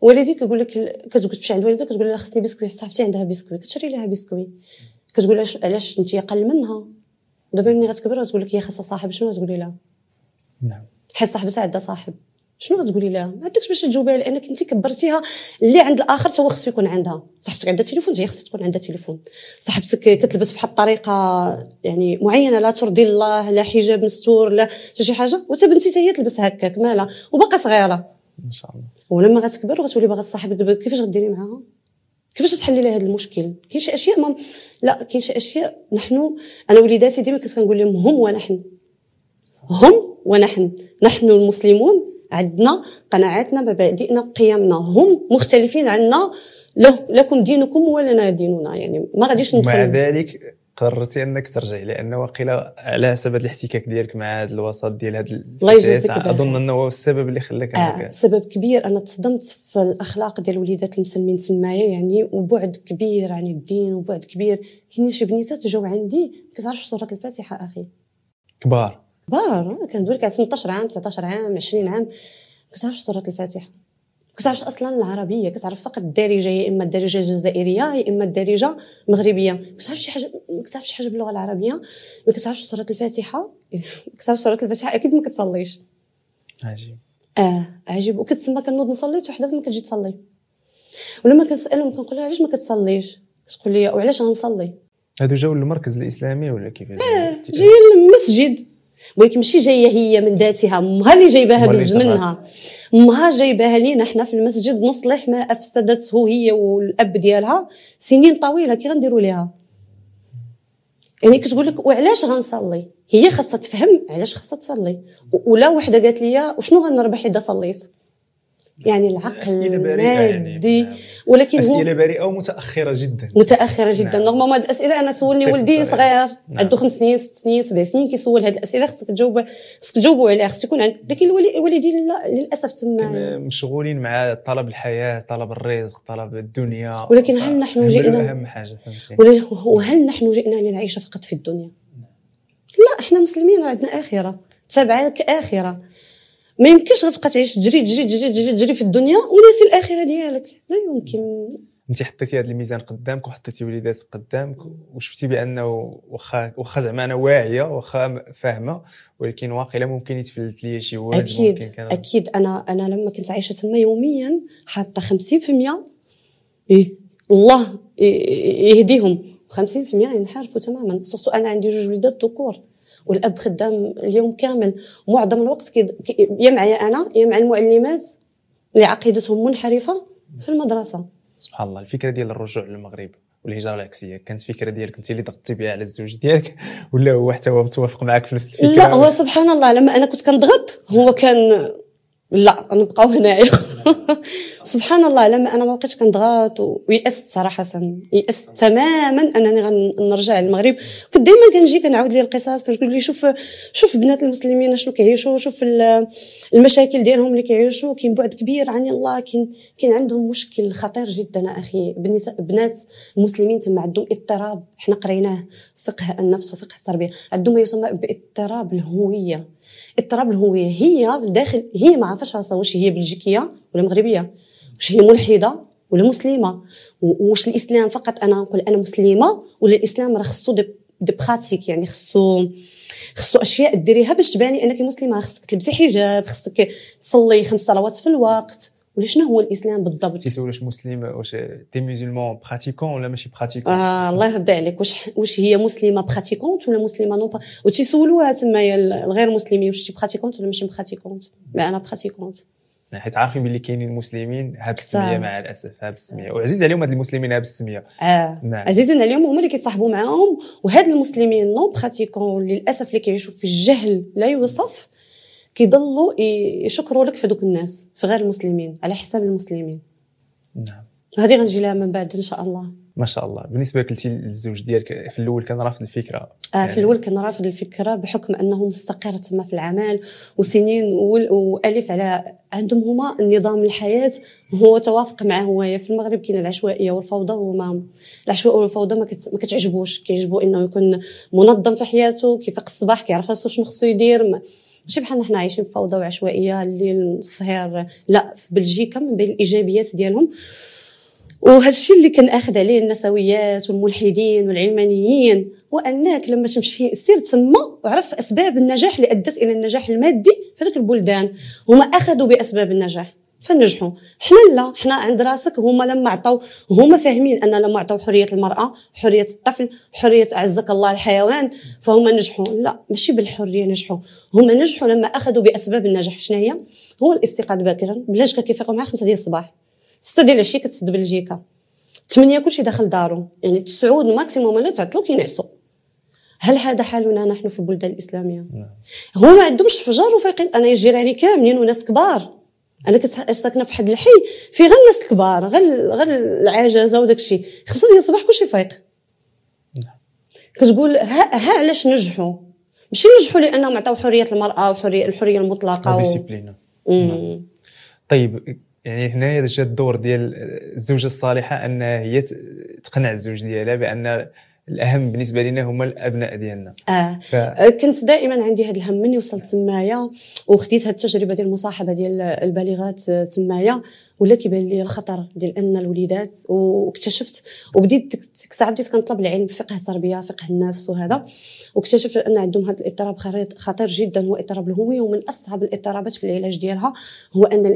والديك كيقول لك كتقول تمشي عند والدك كتقول لها خصني بسكوي صاحبتي عندها بسكوي كتشري لها بسكوي. كتقول علاش علاش أنت أقل منها؟ دابا ملي غتكبر غتقول لك هي خاصها صاحب شنو غتقولي لها؟ نعم. حيت صاحبتها عندها صاحب. شنو غتقولي لها؟ ما عندكش باش تجاوبيها لأنك أنت كبرتيها اللي عند الآخر هو خصو يكون عندها. صاحبتك عندها تليفون؟ هي خصها تكون عندها تليفون. صاحبتك كتلبس بواحد الطريقة يعني معينة لا ترضي الله لا حجاب مستور لا شي حاجة. وتا بنتي هي تلبس هكاك مالها وباقا صغيرة. إن شاء الله. ولما غتكبر وغتولي باغا دابا كيفاش غديري معاها؟ كيفاش تحلي لها هذا المشكل؟ كاين شي أشياء ما لا كاين شي أشياء نحن أنا وليداتي ديما كنت كنقول لهم هم ونحن. هم ونحن. نحن المسلمون عندنا قناعاتنا مبادئنا قيمنا. هم مختلفين عنا لكم دينكم ولنا ديننا. يعني ما غاديش ندخل مع ذلك قررتي أنك ترجعي لأن واقيلا على حسب هذا الاحتكاك ديالك مع هذا الوسط ديال هذا الله يجازيك أظن أنه هو السبب اللي خلاك آه سبب كبير. أنا تصدمت في الأخلاق ديال وليدات المسلمين تمايا يعني وبعد كبير عن الدين وبعد كبير. كاين شي بنيتات جاو عندي ما كتعرفش سوره الفاتحة أخي. كبار. كبار كندوي لك 18 عام 19 عام 20 عام. كتعرفش سوره الفاتحة. كتعرفش أصلا العربية. كتعرف فقط الدارجة يا إما الدارجة الجزائرية يا إما الدارجة المغربيه كتعرف شي حاجة ما كتعرفش حاجة باللغة العربية. ما كتعرفش سوره الفاتحة. كتعرف سوره الفاتحة. أكيد ما كتصليش. عجيب. آه عجيب. وكتسمى كنوض نصلي حتى وحدة ما كتجي تصلي. ولما كنسالهم كنقول لها علاش ما كتصليش؟ كتقول لي وعلاش غنصلي؟ هادو جاو للمركز الإسلامي ولا كيفاش آه جاية للمسجد. ولكن ماشي جاية هي من ذاتها امها اللي جايباها بزمنها امها جايباها لينا حنا في المسجد نصلح ما أفسدته هي والأب ديالها. سنين طويلة كي غنديروا ليها. يعني كتقول لك وعلاش غنصلي؟ هي خاصها تفهم علاش خاصها تصلي. ولا وحدة قالت لي وشنو غنربح إذا صليت؟ يعني العقل المادي يعني ولكن أسئلة بريئه ومتأخرة جدا. متأخرة جدا. نعم. normalement هاد الأسئلة أنا سولني ولدي صغير نعم. عنده خمس سنين ست سنين سبع سنين كيسول. هاد الأسئلة خصك تجاوب خصك تجاوبوا عليها خصك يكون عندك. لكن الوالدين للأسف تما مشغولين مع طلب الحياة طلب الرزق طلب الدنيا. ولكن هل نحن جئنا أهم حاجة وهل نحن جئنا لنعيش فقط في الدنيا؟ لا إحنا مسلمين عندنا آخرة. تابعك آخرة. ما يمكنش غتبقى تعيش تجري تجري تجري تجري تجري في الدنيا وناسي الآخرة ديالك. لا يمكن. انت حطيتي هذا الميزان قدامك وحطيتي وليدات قدامك وشفتي بأنه واخا واخا زعما أنا واعية واخا فاهمة ولكن واقيلا ممكن يتفلت لي شي واحد أكيد ممكن كان أكيد. أنا أنا لما كنت عايشة تما يوميا حاطة 50% إيه. الله يهديهم. 50% ينحرفوا تماما. سورتو أنا عندي جوج وليدات ذكور. والأب خدام اليوم كامل. معظم الوقت كي يا معايا أنا يا مع المعلمات اللي عقيدتهم منحرفة في المدرسة. سبحان الله الفكرة ديال الرجوع للمغرب والهجرة العكسية. كانت فكرة ديالك انت اللي ضغطتي بها على الزوج ديالك ولا هو حتى هو متوافق معك في نفس الفكرة؟ لا هو سبحان الله لما أنا كنت كنضغط هو كان لا نبقاو هنايا. سبحان الله لما أنا ما بقيتش كنضغط ويأست صراحة. يأست تماما أنني غنرجع للمغرب. كنت دائما كنجي كنعاود ليه القصص كنقول ليه شوف شوف بنات المسلمين شنو كيعيشوا شوف المشاكل ديالهم اللي كيعيشوا. كاين بعد كبير عن الله كاين كاين عندهم مشكل خطير جدا أخي. بنات المسلمين تما عندهم اضطراب. حنا قريناه فقه النفس وفقه التربية. عندهم ما يسمى باضطراب الهوية. اضطراب الهويه هي في الداخل هي ما عرفاش راسها واش هي بلجيكية ولا مغربية واش هي ملحدة ولا مسلمة. واش الإسلام فقط أنا نقول أنا مسلمة ولا الإسلام راه خصو des pratiques يعني خصو خصو أشياء ديريها باش تباني أنك مسلمة. خصك تلبسي حجاب خصك تصلي خمس صلوات في الوقت. ولا شنو هو الإسلام بالضبط؟ تيسول واش مسلم واش t'es musulman pratiquant ولا ماشي pratiquant آه الله يرضي عليك. واش واش هي مسلمة pratiquante ولا مسلمة non وتيسولوها تمايا الغير مسلمين واش t'es pratiquante ولا ماشي pratiquante أنا pratiquante حيت عارفين باللي كاينين مسلمين غا بالسمية مع الأسف غا بالسمية. وعزيز عليهم هاد المسلمين غا بالسمية. آه. نعم. عزيزين عليهم هما اللي كيتصاحبوا معاهم وهاد المسلمين non pratiquants للأسف اللي كيعيشوا في الجهل لا يوصف كيضلوا يشكروا لك في دوك الناس في غير المسلمين على حساب المسلمين. نعم. هذه غنجي لها من بعد إن شاء الله. ما شاء الله. بالنسبة لك قلتي للزوج ديالك في الأول كان رافض الفكرة. آه يعني في الأول كان رافض الفكرة بحكم أنه مستقر تما في العمل وسنين وألف على عندهم هما النظام الحياة هو توافق معاه هو في المغرب كاين العشوائية والفوضى وما العشوائية والفوضى ما, كت... ما كتعجبوش. كيعجبو إنه يكون منظم في حياته كيفيق الصباح كيعرف راسو شنو خصو يدير ما... ماشي بحالنا حنا عايشين في فوضى وعشوائية الليل السهير لا في بلجيكا من بين الإيجابيات ديالهم. وهذا الشيء اللي كناخذ عليه النسويات والملحدين والعلمانيين وأنك لما تمشي سير تما وعرف أسباب النجاح اللي أدت إلى النجاح المادي في البلدان. هما أخذوا بأسباب النجاح. فنجحوا. حنا لا حنا عند راسك هما لما عطاو هما فاهمين ان لما عطاو حرية المرأة حرية الطفل حرية أعزك الله الحيوان فهم نجحوا. لا ماشي بالحرية نجحوا. هما نجحوا لما أخذوا بأسباب النجاح. شنو هي؟ هو الاستيقاظ باكرا. بلاش كيفيقوا مع 5 ديال الصباح. 6 ديال العشية كتسد بلجيكا 8 كلشي داخل دارو. يعني تسعود ماكسيموم اللي تعطلوا كينعسوا هل هذا حالنا نحن في البلدان الإسلامية؟ نعم. هما ما عندهمش فجر وفايقين أنا جيراني كاملين وناس كبار. أنا ساكنه في واحد الحي في غير الناس الكبار غير غير العجزه وداك الشيء. خمسة ديال الصباح كلشي فايق. نعم. كتقول ها, ها علاش نجحوا؟ ماشي نجحوا لأنهم عطاو حرية المرأة وحريه الحرية المطلقة و... طيب يعني هنا جا الدور ديال الزوجة الصالحة أن هي تقنع الزوج ديالها بأن الأهم بالنسبة لنا هما الأبناء ديالنا. آه. ف... آه، كنت دائما عندي هذا الهم مني وصلت تمايا وخديت هذه التجربة ديال المصاحبة ديال البالغات تمايا. ولا كيبان لي الخطر ديال أن الوليدات واكتشفت وبديت ديك الساعة بديت كنطلب العلم فقه التربية فقه النفس وهذا. واكتشفت أن عندهم هذا الاضطراب خطير جدا هو اضطراب الهويه ومن أصعب الاضطرابات في العلاج ديالها هو أن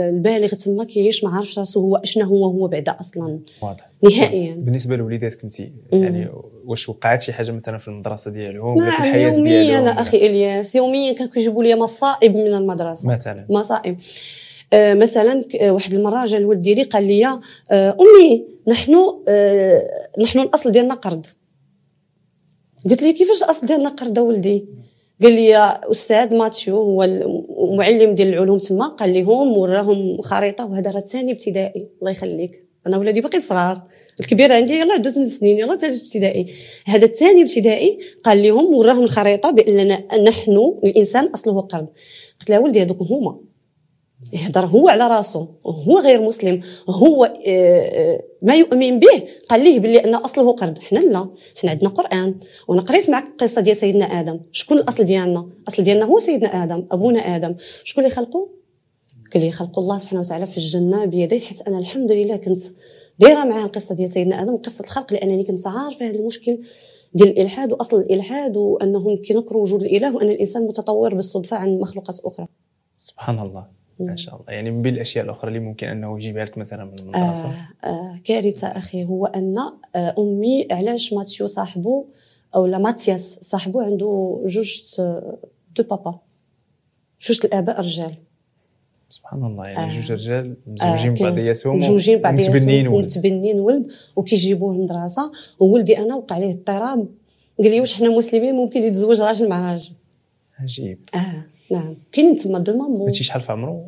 البالغ تما كيعيش ما عارفش راسو هو اشنا هو هو بعدا أصلا. واضح. نهائيا. بالنسبة للوليدات كنتي يعني واش وقعت شي حاجة مثلا في المدرسة ديالهم ولا في الحياة ديالهم؟ يوميا أخي إلياس يوميا كانوا كيجيبوا لي مصائب من المدرسة. مثلا. مصائب. مثلا واحد المرة جا الولد ديالي قال لي آه أمي نحن آه نحن الأصل ديالنا قرض. قلت لي كيفاش الأصل ديالنا قرض ولدي؟ قال لي أستاذ ماتيو هو المعلم ديال العلوم تما قال لهم وراهم خريطة وهذا راه ثاني ابتدائي. الله يخليك. أنا ولادي باقي صغار. الكبير عندي يلاه عنده 8 سنين يلاه ثالث ابتدائي. هذا الثاني ابتدائي قال لهم وراهم الخريطه بأننا نحن الإنسان أصله قرض. قلت له ولدي هذوك هما. يهضر هو على راسه هو غير مسلم هو آه، آه، ما يؤمن به. قال ليه؟ بلي أن أصله قرد حنا لا حنا عندنا قرآن. وأنا قريت معك القصة ديال سيدنا آدم. شكون الأصل ديالنا؟ الاصل ديالنا هو سيدنا آدم أبونا آدم. شكون اللي خلقه؟ قال لي خلق الله سبحانه وتعالى في الجنة بيديه حيت أنا الحمد لله كنت دايرة معاه القصة ديال سيدنا آدم وقصة الخلق لأنني كنت عارفة هذا المشكل ديال الإلحاد وأصل الإلحاد وانهم كينكروا وجود الاله وأن الإنسان متطور بالصدفة عن مخلوقات أخرى. سبحان الله. ما شاء الله. يعني من بين الأشياء الأخرى اللي ممكن أنه يجيبها لك مثلا من المدرسة؟ آه آه كارثة أخي هو أن آه أمي علاش ماتيو صاحبه أو لا ماتياس صاحبه عنده جوج deux papas جوج الآباء رجال. سبحان الله يعني آه. جوج رجال مزوجين آه بعضياتهم مزوجين بعضياتهم متبنين ولد. متبنين ولد وكيجيبوه للمدرسة. وولدي أنا وقع عليه اضطراب قال لي واش حنا مسلمين ممكن يتزوج راجل مع راجل. عجيب. آه. نعم. كاين تما deux mamans هادشي شحال في عمره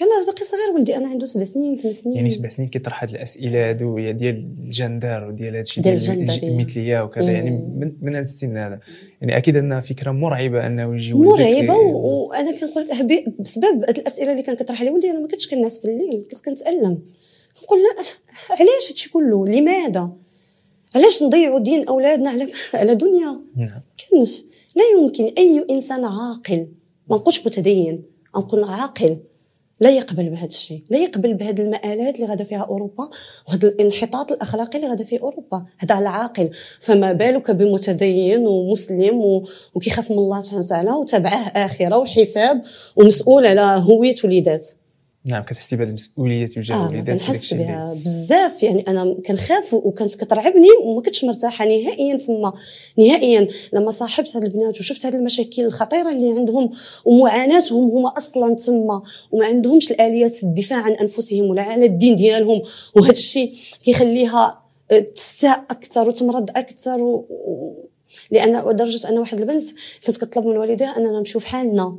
يلا باقي صغير ولدي. أنا عنده سبع سنين ثمان سنين. يعني سبع سنين كيطرح هاد الأسئلة هادو ديال الجندر وديال هادشي ديال المثلية وكذا. يعني من, من هذا السن هذا. يعني أكيد أنها فكرة مرعبة أنه يجي مرعبة وأنا كنقول بسبب هاد الأسئلة اللي كان كيطرح لي ولدي أنا ما كنتش كنعس في الليل. كنت كنتألم. كنقول لا علاش هادشي كله؟ لماذا؟ علاش نضيعوا دين أولادنا على على دنيا؟ نعم. كنش. لا يمكن أي إنسان عاقل ما نقولش متدين نقول عاقل. لا يقبل بهذا الشيء لا يقبل بهذه المآلات اللي غادا فيها أوروبا وهذا الانحطاط الأخلاقي اللي غادا فيه أوروبا. هذا العاقل. فما بالك بمتدين ومسلم و... وكيخاف من الله سبحانه وتعالى وتابعه آخرة وحساب ومسؤول على هوية وليدات نعم كتحسي بهذه المسؤوليه تجاه آه الوليدات كنحس بها بزاف. يعني أنا كنخاف وكانت كترعبني وما كنتش مرتاحة نهائيا تما. نهائيا لما صاحبت هاد البنات وشفت هاد المشاكل الخطيرة اللي عندهم ومعاناتهم هما أصلا تما وما عندهمش الآليات الدفاع عن أنفسهم ولا على الدين ديالهم وهذا الشيء كيخليها تستاء أكثر وتمرض أكثر و... لأن لدرجه أن واحد البنت كانت كتطلب من والديها أننا نمشيو في حالنا.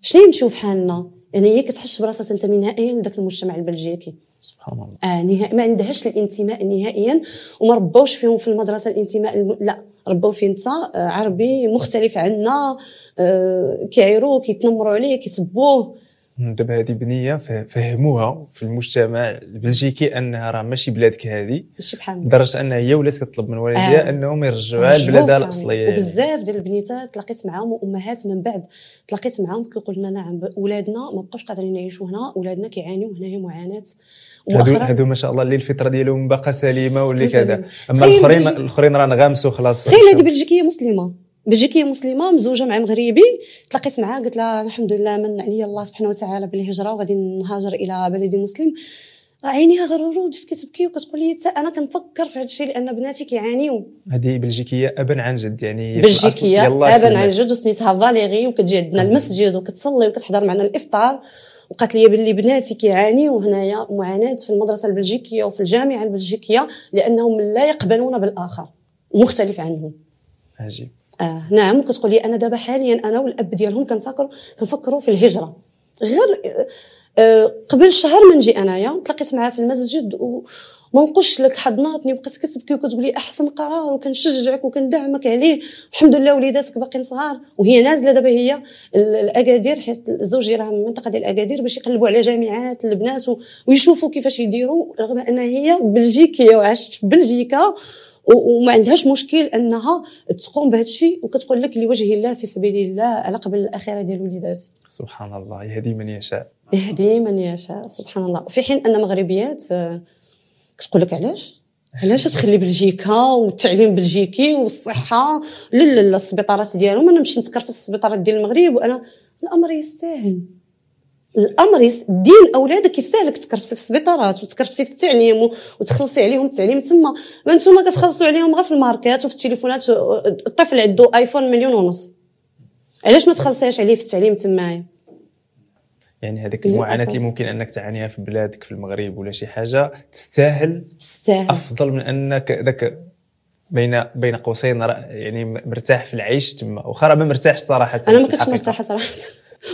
شنو نمشيو في حالنا؟ يعني هي كتحس براسها تنتمي نهائيا لذاك المجتمع البلجيكي. سبحان الله. آه نهائي ما عندهاش الانتماء نهائيا وما ربوش فيهم في المدرسة الانتماء الم... لا ربوا فيه انت آه عربي مختلف عنا آه كيعيروه كيتنمروا عليه كيسبوه دابا هذه بنية فهموها في المجتمع البلجيكي أنها راه ماشي بلادك هذه سبحان الله لدرجة أنها هي ولات كتطلب من والديها آه. أنهم يرجعوها لبلادها الأصلية. وبزاف ديال البنيتات تلاقيت معاهم وأمهات من بعد تلاقيت معاهم كيقول لنا نعم ولادنا ما بقاوش قادرين يعيشوا هنا ولادنا كيعانيو هنايا معاناة. هادو هادو ما شاء الله اللي الفطرة ديالهم باقا سليمة واللي كذا. أما الاخرين الاخرين راه نغامسوا خلاص. تخيل هذه بلجيكية مسلمة. بلجيكيه مسلمة مزوجه مع مغربي تلاقيت معاه قلت لها الحمد لله من عليا الله سبحانه وتعالى بالهجره وغادي نهاجر إلى بلد مسلم. عينيها غرورو وبدات كتبكي وكتقول لي أنا كنفكر في هذا الشيء لأن بناتي كيعانيو. هذه بلجيكية ابا عن جد يعني بلجيكية ابا عن جد وسميتها فاليري وكتجي عندنا المسجد وكتصلي وكتحضر معنا الإفطار. وقالت لي باللي بناتي كيعانيو هنايا معاناة في المدرسة البلجيكية وفي الجامعة البلجيكية لأنهم لا يقبلون بالآخر مختلف عنهم. عجيب. آه نعم كتقول لي أنا دابا حاليا أنا والأب ديالهم كنفكروا كنفكروا في الهجرة. غير آه قبل شهر ما نجي أنايا تلاقيت معاه في المسجد و ما نقولش لك حضناتني وبقات كتبكي وكتقول لي أحسن قرار وكنشجعك وكندعمك عليه. الحمد لله وليداتك باقيين صغار وهي نازلة دابا هي الأكادير حيت الزوج ديالها من المنطقة ديال الأكادير باش يقلبوا على جامعات البنات ويشوفوا كيفاش يديروا رغم أن هي بلجيكية وعاشت في بلجيكا. وما عندهاش مشكل انها تقوم بهذا الشيء. وكتقول لك لوجه الله في سبيل الله على قبل الاخره ديال وليداتي سبحان الله يهدي من يشاء. يهدي من يشاء سبحان الله. في حين أن مغربيات كتقول لك علاش؟ علاش تخلي بلجيكا والتعليم بلجيكي والصحة؟ لا لا لا السبيطارات ديالهم. أنا نمشي نتكر في السبيطارات ديال المغرب وأنا الأمر يستاهل. الأمر دين أولادك يستاهلك تكرفسي في السبيطارات وتكرفسي في التعليم وتخلصي عليهم التعليم تما ما نتوما كتخلصوا عليهم غير في الماركات وفي التليفونات الطفل عنده آيفون مليون ونص. علاش ما تخلصيهاش عليه في التعليم تمايا؟ يعني هذيك المعاناة اللي ممكن أنك تعانيها في بلادك في المغرب ولا شي حاجة تستاهل؟ تستاهل. أفضل من أنك ذاك بين بين قوسين يعني مرتاح في العيش تما واخا ما مرتاحش صراحة أنا ما كنتش مرتاحة صراحة.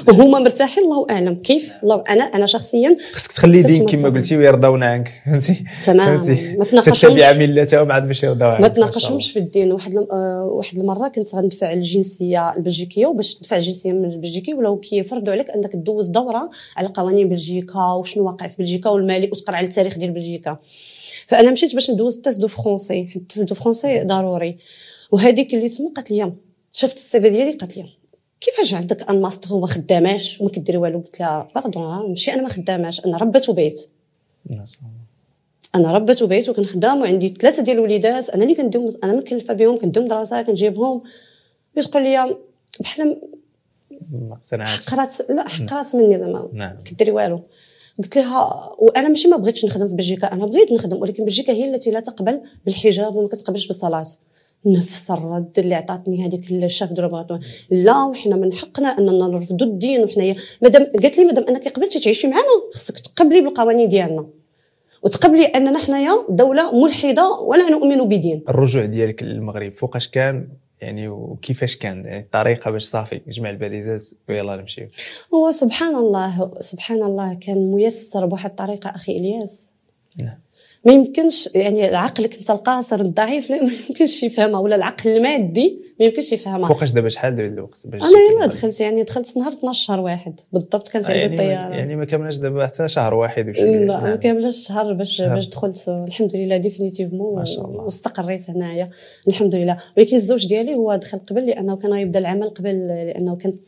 وهما مرتاحين الله أعلم. كيف؟ الله أنا أنا شخصيا خصك تخلي دين كما قلتي ويرضون عنك فهمتي؟ تمام. ما تناقشوش. تتبع ملتهم عاد باش يرضوا عنك ما تناقشهمش في الدين. واحد آه واحد المرة كنت غندفع الجنسية البلجيكية وباش تدفع الجنسية من البلجيكي ولاو كيفرضوا عليك أنك دوز دورة على قوانين بلجيكا وشنو واقع في بلجيكا والمالك وتقرأ على التاريخ ديال بلجيكا. فأنا مشيت باش ندوز ال test de français ال test de français ضروري. وهذيك اللي تما قالت لي شفت ال CV ديالي؟ قالت لي كيفاش عندك un master وما خداماش وما كديري والو؟ قلت لها pardon ماشي أنا ما خداماش أنا ربة بيت. أنا ربة بيت وكنخدم وعندي ثلاثة ديال الوليدات أنا اللي كنديهم أنا مكلفه بهم كنديهم دراسة كنجيبهم. تقول لي بحال حقرات لا حقرات مني زعما نعم. كديري والو. قلت لها وأنا ماشي ما بغيتش نخدم في بلجيكا أنا بغيت نخدم ولكن بلجيكا هي التي لا تقبل بالحجاب وما كتقبلش بالصلاة. نفس الرد اللي عطاتني هذيك الشاف دروبات لا وحنا من حقنا أننا نرفضوا الدين وحنايا مادام قالت لي مادام أنك قبلتي تعيشي معنا خصك تقبلي بالقوانين ديالنا. وتقبلي أننا حنايا دولة ملحدة ولا نؤمن بدين. الرجوع ديالك للمغرب فوقاش كان؟ يعني وكيفاش كان؟ يعني الطريقة باش صافي نجمع الباليزاز ويلا نمشيو. هو سبحان الله سبحان الله كان ميسر بواحد الطريقة أخي إلياس. نعم. ما يمكنش يعني عقلك انت القاصر الضعيف لا ما يمكنش يفهمها ولا العقل المادي ما يمكنش يفهمها فوقاش دابا شحال دابا الوقت باش أنا يلا دخلت يعني دخلت نهار 12 شهر واحد بالضبط كانت عندي يعني الطياره يعني ما كملناش دابا حتى شهر واحد لا ما نعم. كاملاش شهر باش شهر. باش دخلت الحمد لله ديفينيتيفمون. واستقريت هنايا الحمد لله ولكن الزوج ديالي هو دخل قبل لأنه كان يبدأ العمل قبل لأنه كانت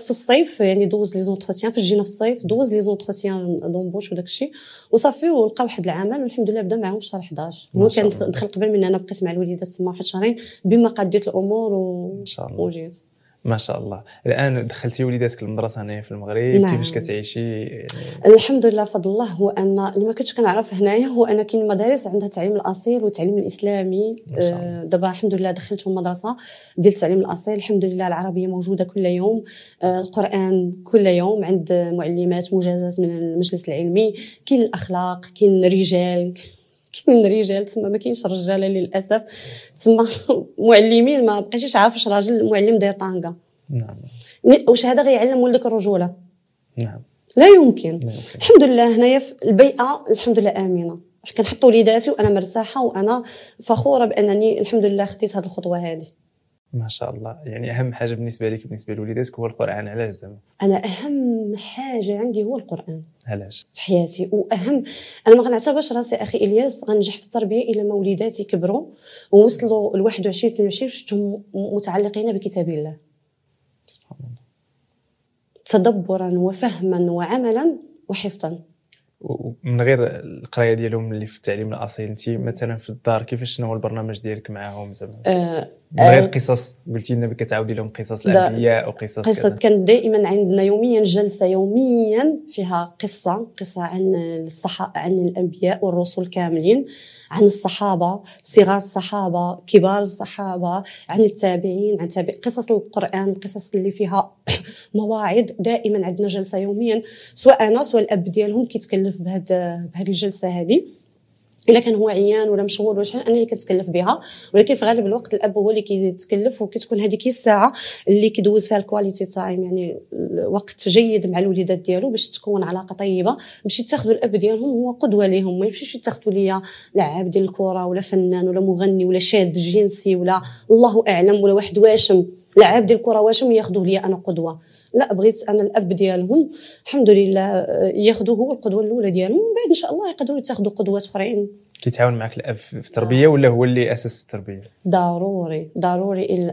في الصيف يعني دوز les entretiens فاش جينا في الصيف دوز les entretiens d'embauche وداك الشيء وصافي ولقى واحد العمل والحمد لله بدأ معاهم في شهر 11 ما هو كان. دخل قبل مني أنا بقيت مع الوليدات تما واحد شهرين بما قديت الأمور و... ان شاء الله. وجيت. ما شاء الله. الآن دخلتي وليداتك المدرسة هنايا في المغرب نعم. كيفاش كتعيشي؟ يعني الحمد لله فضل الله. هو أن اللي ما كنتش كنعرف هنايا هو أن كاين مدارس عندها التعليم الأصيل والتعليم الإسلامي. آه، دابا الحمد لله دخلتهم مدرسه ديال التعليم الأصيل. الحمد لله العربية موجودة كل يوم. آه، القرآن كل يوم عند معلمات مجازات من المجلس العلمي. كاين الأخلاق كاين الرجال. كاين رجال؟ تما ما كاينش رجاله للأسف. تما معلمين ما بقيتيش عارف واش راجل معلم داير طانكا. نعم. واش هذا غيعلم ولدك الرجولة؟ نعم. لا يمكن. لا يمكن. الحمد لله هنايا في البيئة الحمد لله آمنة. كنحط وليداتي وأنا مرتاحة وأنا فخورة بأنني الحمد لله خديت هذه الخطوة هذه ما شاء الله. يعني أهم حاجة بالنسبة لك بالنسبة لوليداتك هو القرآن. علاش زعما؟ أنا أهم حاجة عندي هو القرآن. علاش؟ في حياتي. وأهم أنا ما غنعتبرش راسي أخي إلياس غنجح في التربية إلا ما وليداتي كبروا ووصلوا ل 21 22 شفتهم متعلقين بكتاب الله. سبحان الله. تدبرا وفهما وعملا وحفظا. ومن غير القراية ديالهم اللي في التعليم الأصيل انت مثلا في الدار كيفاش شنو هو البرنامج ديالك معاهم زعما؟ آه من غير آه، قصص قلتي لنا كتعاودي لهم قصص الأنبياء وقصص قصة كانت دائما عندنا يوميا جلسة يوميا فيها قصة قصة عن الصحا عن الأنبياء والرسل كاملين عن الصحابة صغار الصحابة كبار الصحابة عن التابعين عن تابع قصص القرآن القصص اللي فيها مواعظ دائما عندنا جلسة يوميا سواء أنا سواء الأب ديالهم كيتكلف بهاد بهاد الجلسة هذه إلا كان هو عيان ولا مشغول ولا شحال أنا اللي كنتكلف بها. ولكن في غالب الوقت الأب هو اللي كيتكلف وكتكون هذيك الساعة اللي كيدوز فيها ال quality time يعني وقت جيد مع الوليدات ديالو باش تكون علاقة طيبة باش يتاخذوا الأب ديالهم هو قدوة ليهم. ما يمشيوش يتاخذوا ليا لاعب ديال الكرة ولا فنان ولا مغني ولا شاذ جنسي ولا الله أعلم ولا واحد واشم. لاعب ديال الكرة واشم ياخذوه ليا أنا قدوة. لا بغيت أنا الأب ديالهم الحمد لله آه، ياخذوه هو القدوة الأولى ديالهم ومن بعد إن شاء الله يقدروا يتاخذوا قدوات آخرين. كيتعاون معك الأب في التربية ولا هو اللي أسس في التربية؟ ضروري ضروري.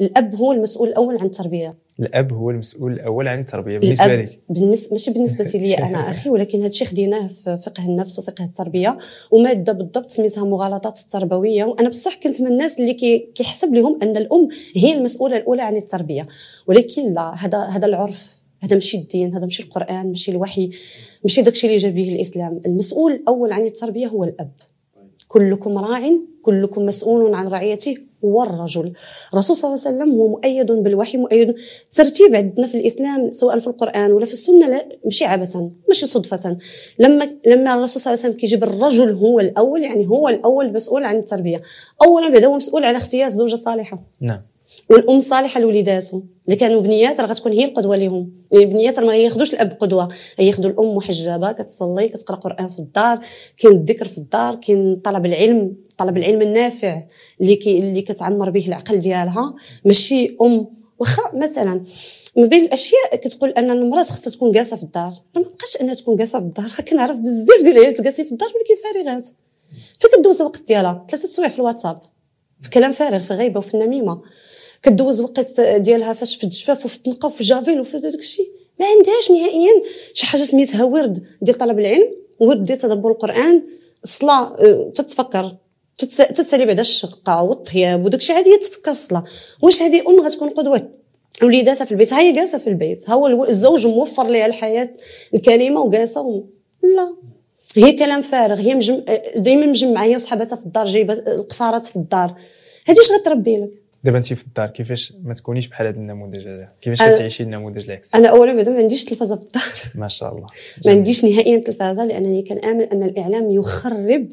الأب هو المسؤول الأول عن التربية. الأب هو المسؤول الأول عن التربية بالنسبة لك بالنسبة ماشي بالنسبة لي أنا أخي ولكن هذا الشيء خديناه في فقه النفس وفقه التربية ومادة بالضبط سميتها مغالطات التربوية وأنا بصح كنت من الناس اللي كي كيحسب لهم أن الأم هي المسؤولة الأولى عن التربية. ولكن لا هذا هذا العرف هذا ماشي الدين هذا ماشي القرآن ماشي الوحي ماشي داكشي اللي جاب به الإسلام. المسؤول الأول عن التربية هو الأب. كلكم راع كلكم مسؤول عن رعيته والرجل. الرسول صلى الله عليه وسلم هو مؤيد بالوحي مؤيد ترتيب عندنا في الإسلام سواء في القرآن ولا في السنة لا ماشي عبثا ماشي صدفة. لما لما الرسول صلى الله عليه وسلم كيجيب الرجل هو الأول يعني هو الأول مسؤول عن التربية. اولا بعدا هو مسؤول على اختيار الزوجه الصالحه نعم. والأم صالحة لوليداتهم. اللي كانوا بنيات راه غتكون هي القدوة يعني البنيات راه ما ياخذوش الأب قدوة. ياخذوا الأم محجبة كتصلي كتقرأ قرآن في الدار كاين الذكر في الدار كاين طلب العلم طلب العلم النافع اللي كي اللي كتعمر به العقل ديالها. ماشي أم. واخا مثلا من بين الأشياء كتقول أن المرأة خصها تكون جالسة في الدار. ما بقاش أنها تكون جالسة في الدار. كنعرف بزاف ديال العائلات جالسين في الدار ولكن فارغات. فكدوز الوقت ديالها. ثلاثة سوايع في الواتساب. في كلام فارغ في غيبة وفي النميمة. كدوز وقت ديالها فاش في الجفاف وفي التنقية وفي جافيل وفي داك الشيء ما عندهاش نهائيا. شي حاجة سميتها ورد ديال طلب العلم ورد ديال تدبر القرآن الصلاة آه، تتفكر تتس- تتسالي بعدا الشقة والطياب وداك الشيء عادي تفكر الصلاة. واش هذه أم غتكون قدوة؟ وليداتها في البيت. هي جالسة في البيت. ها هو الزوج موفر لها الحياة الكريمة وجالسة و... لا. هي كلام فارغ. هي مجم... دائما مجمعة هي وصحاباتها في الدار جايبة القصارات في الدار. هذه اش غتربي لك؟ دابا انت في الدار كيفاش ما تكونيش بحال هذا النموذج هذا؟ كيفاش كتعيشي النموذج العكسي؟ أنا اولا بعدا ما عنديش تلفزه في الدار. ما شاء الله. ما. عنديش نهائيا تلفازه لأنني كنامن أن الإعلام يخرب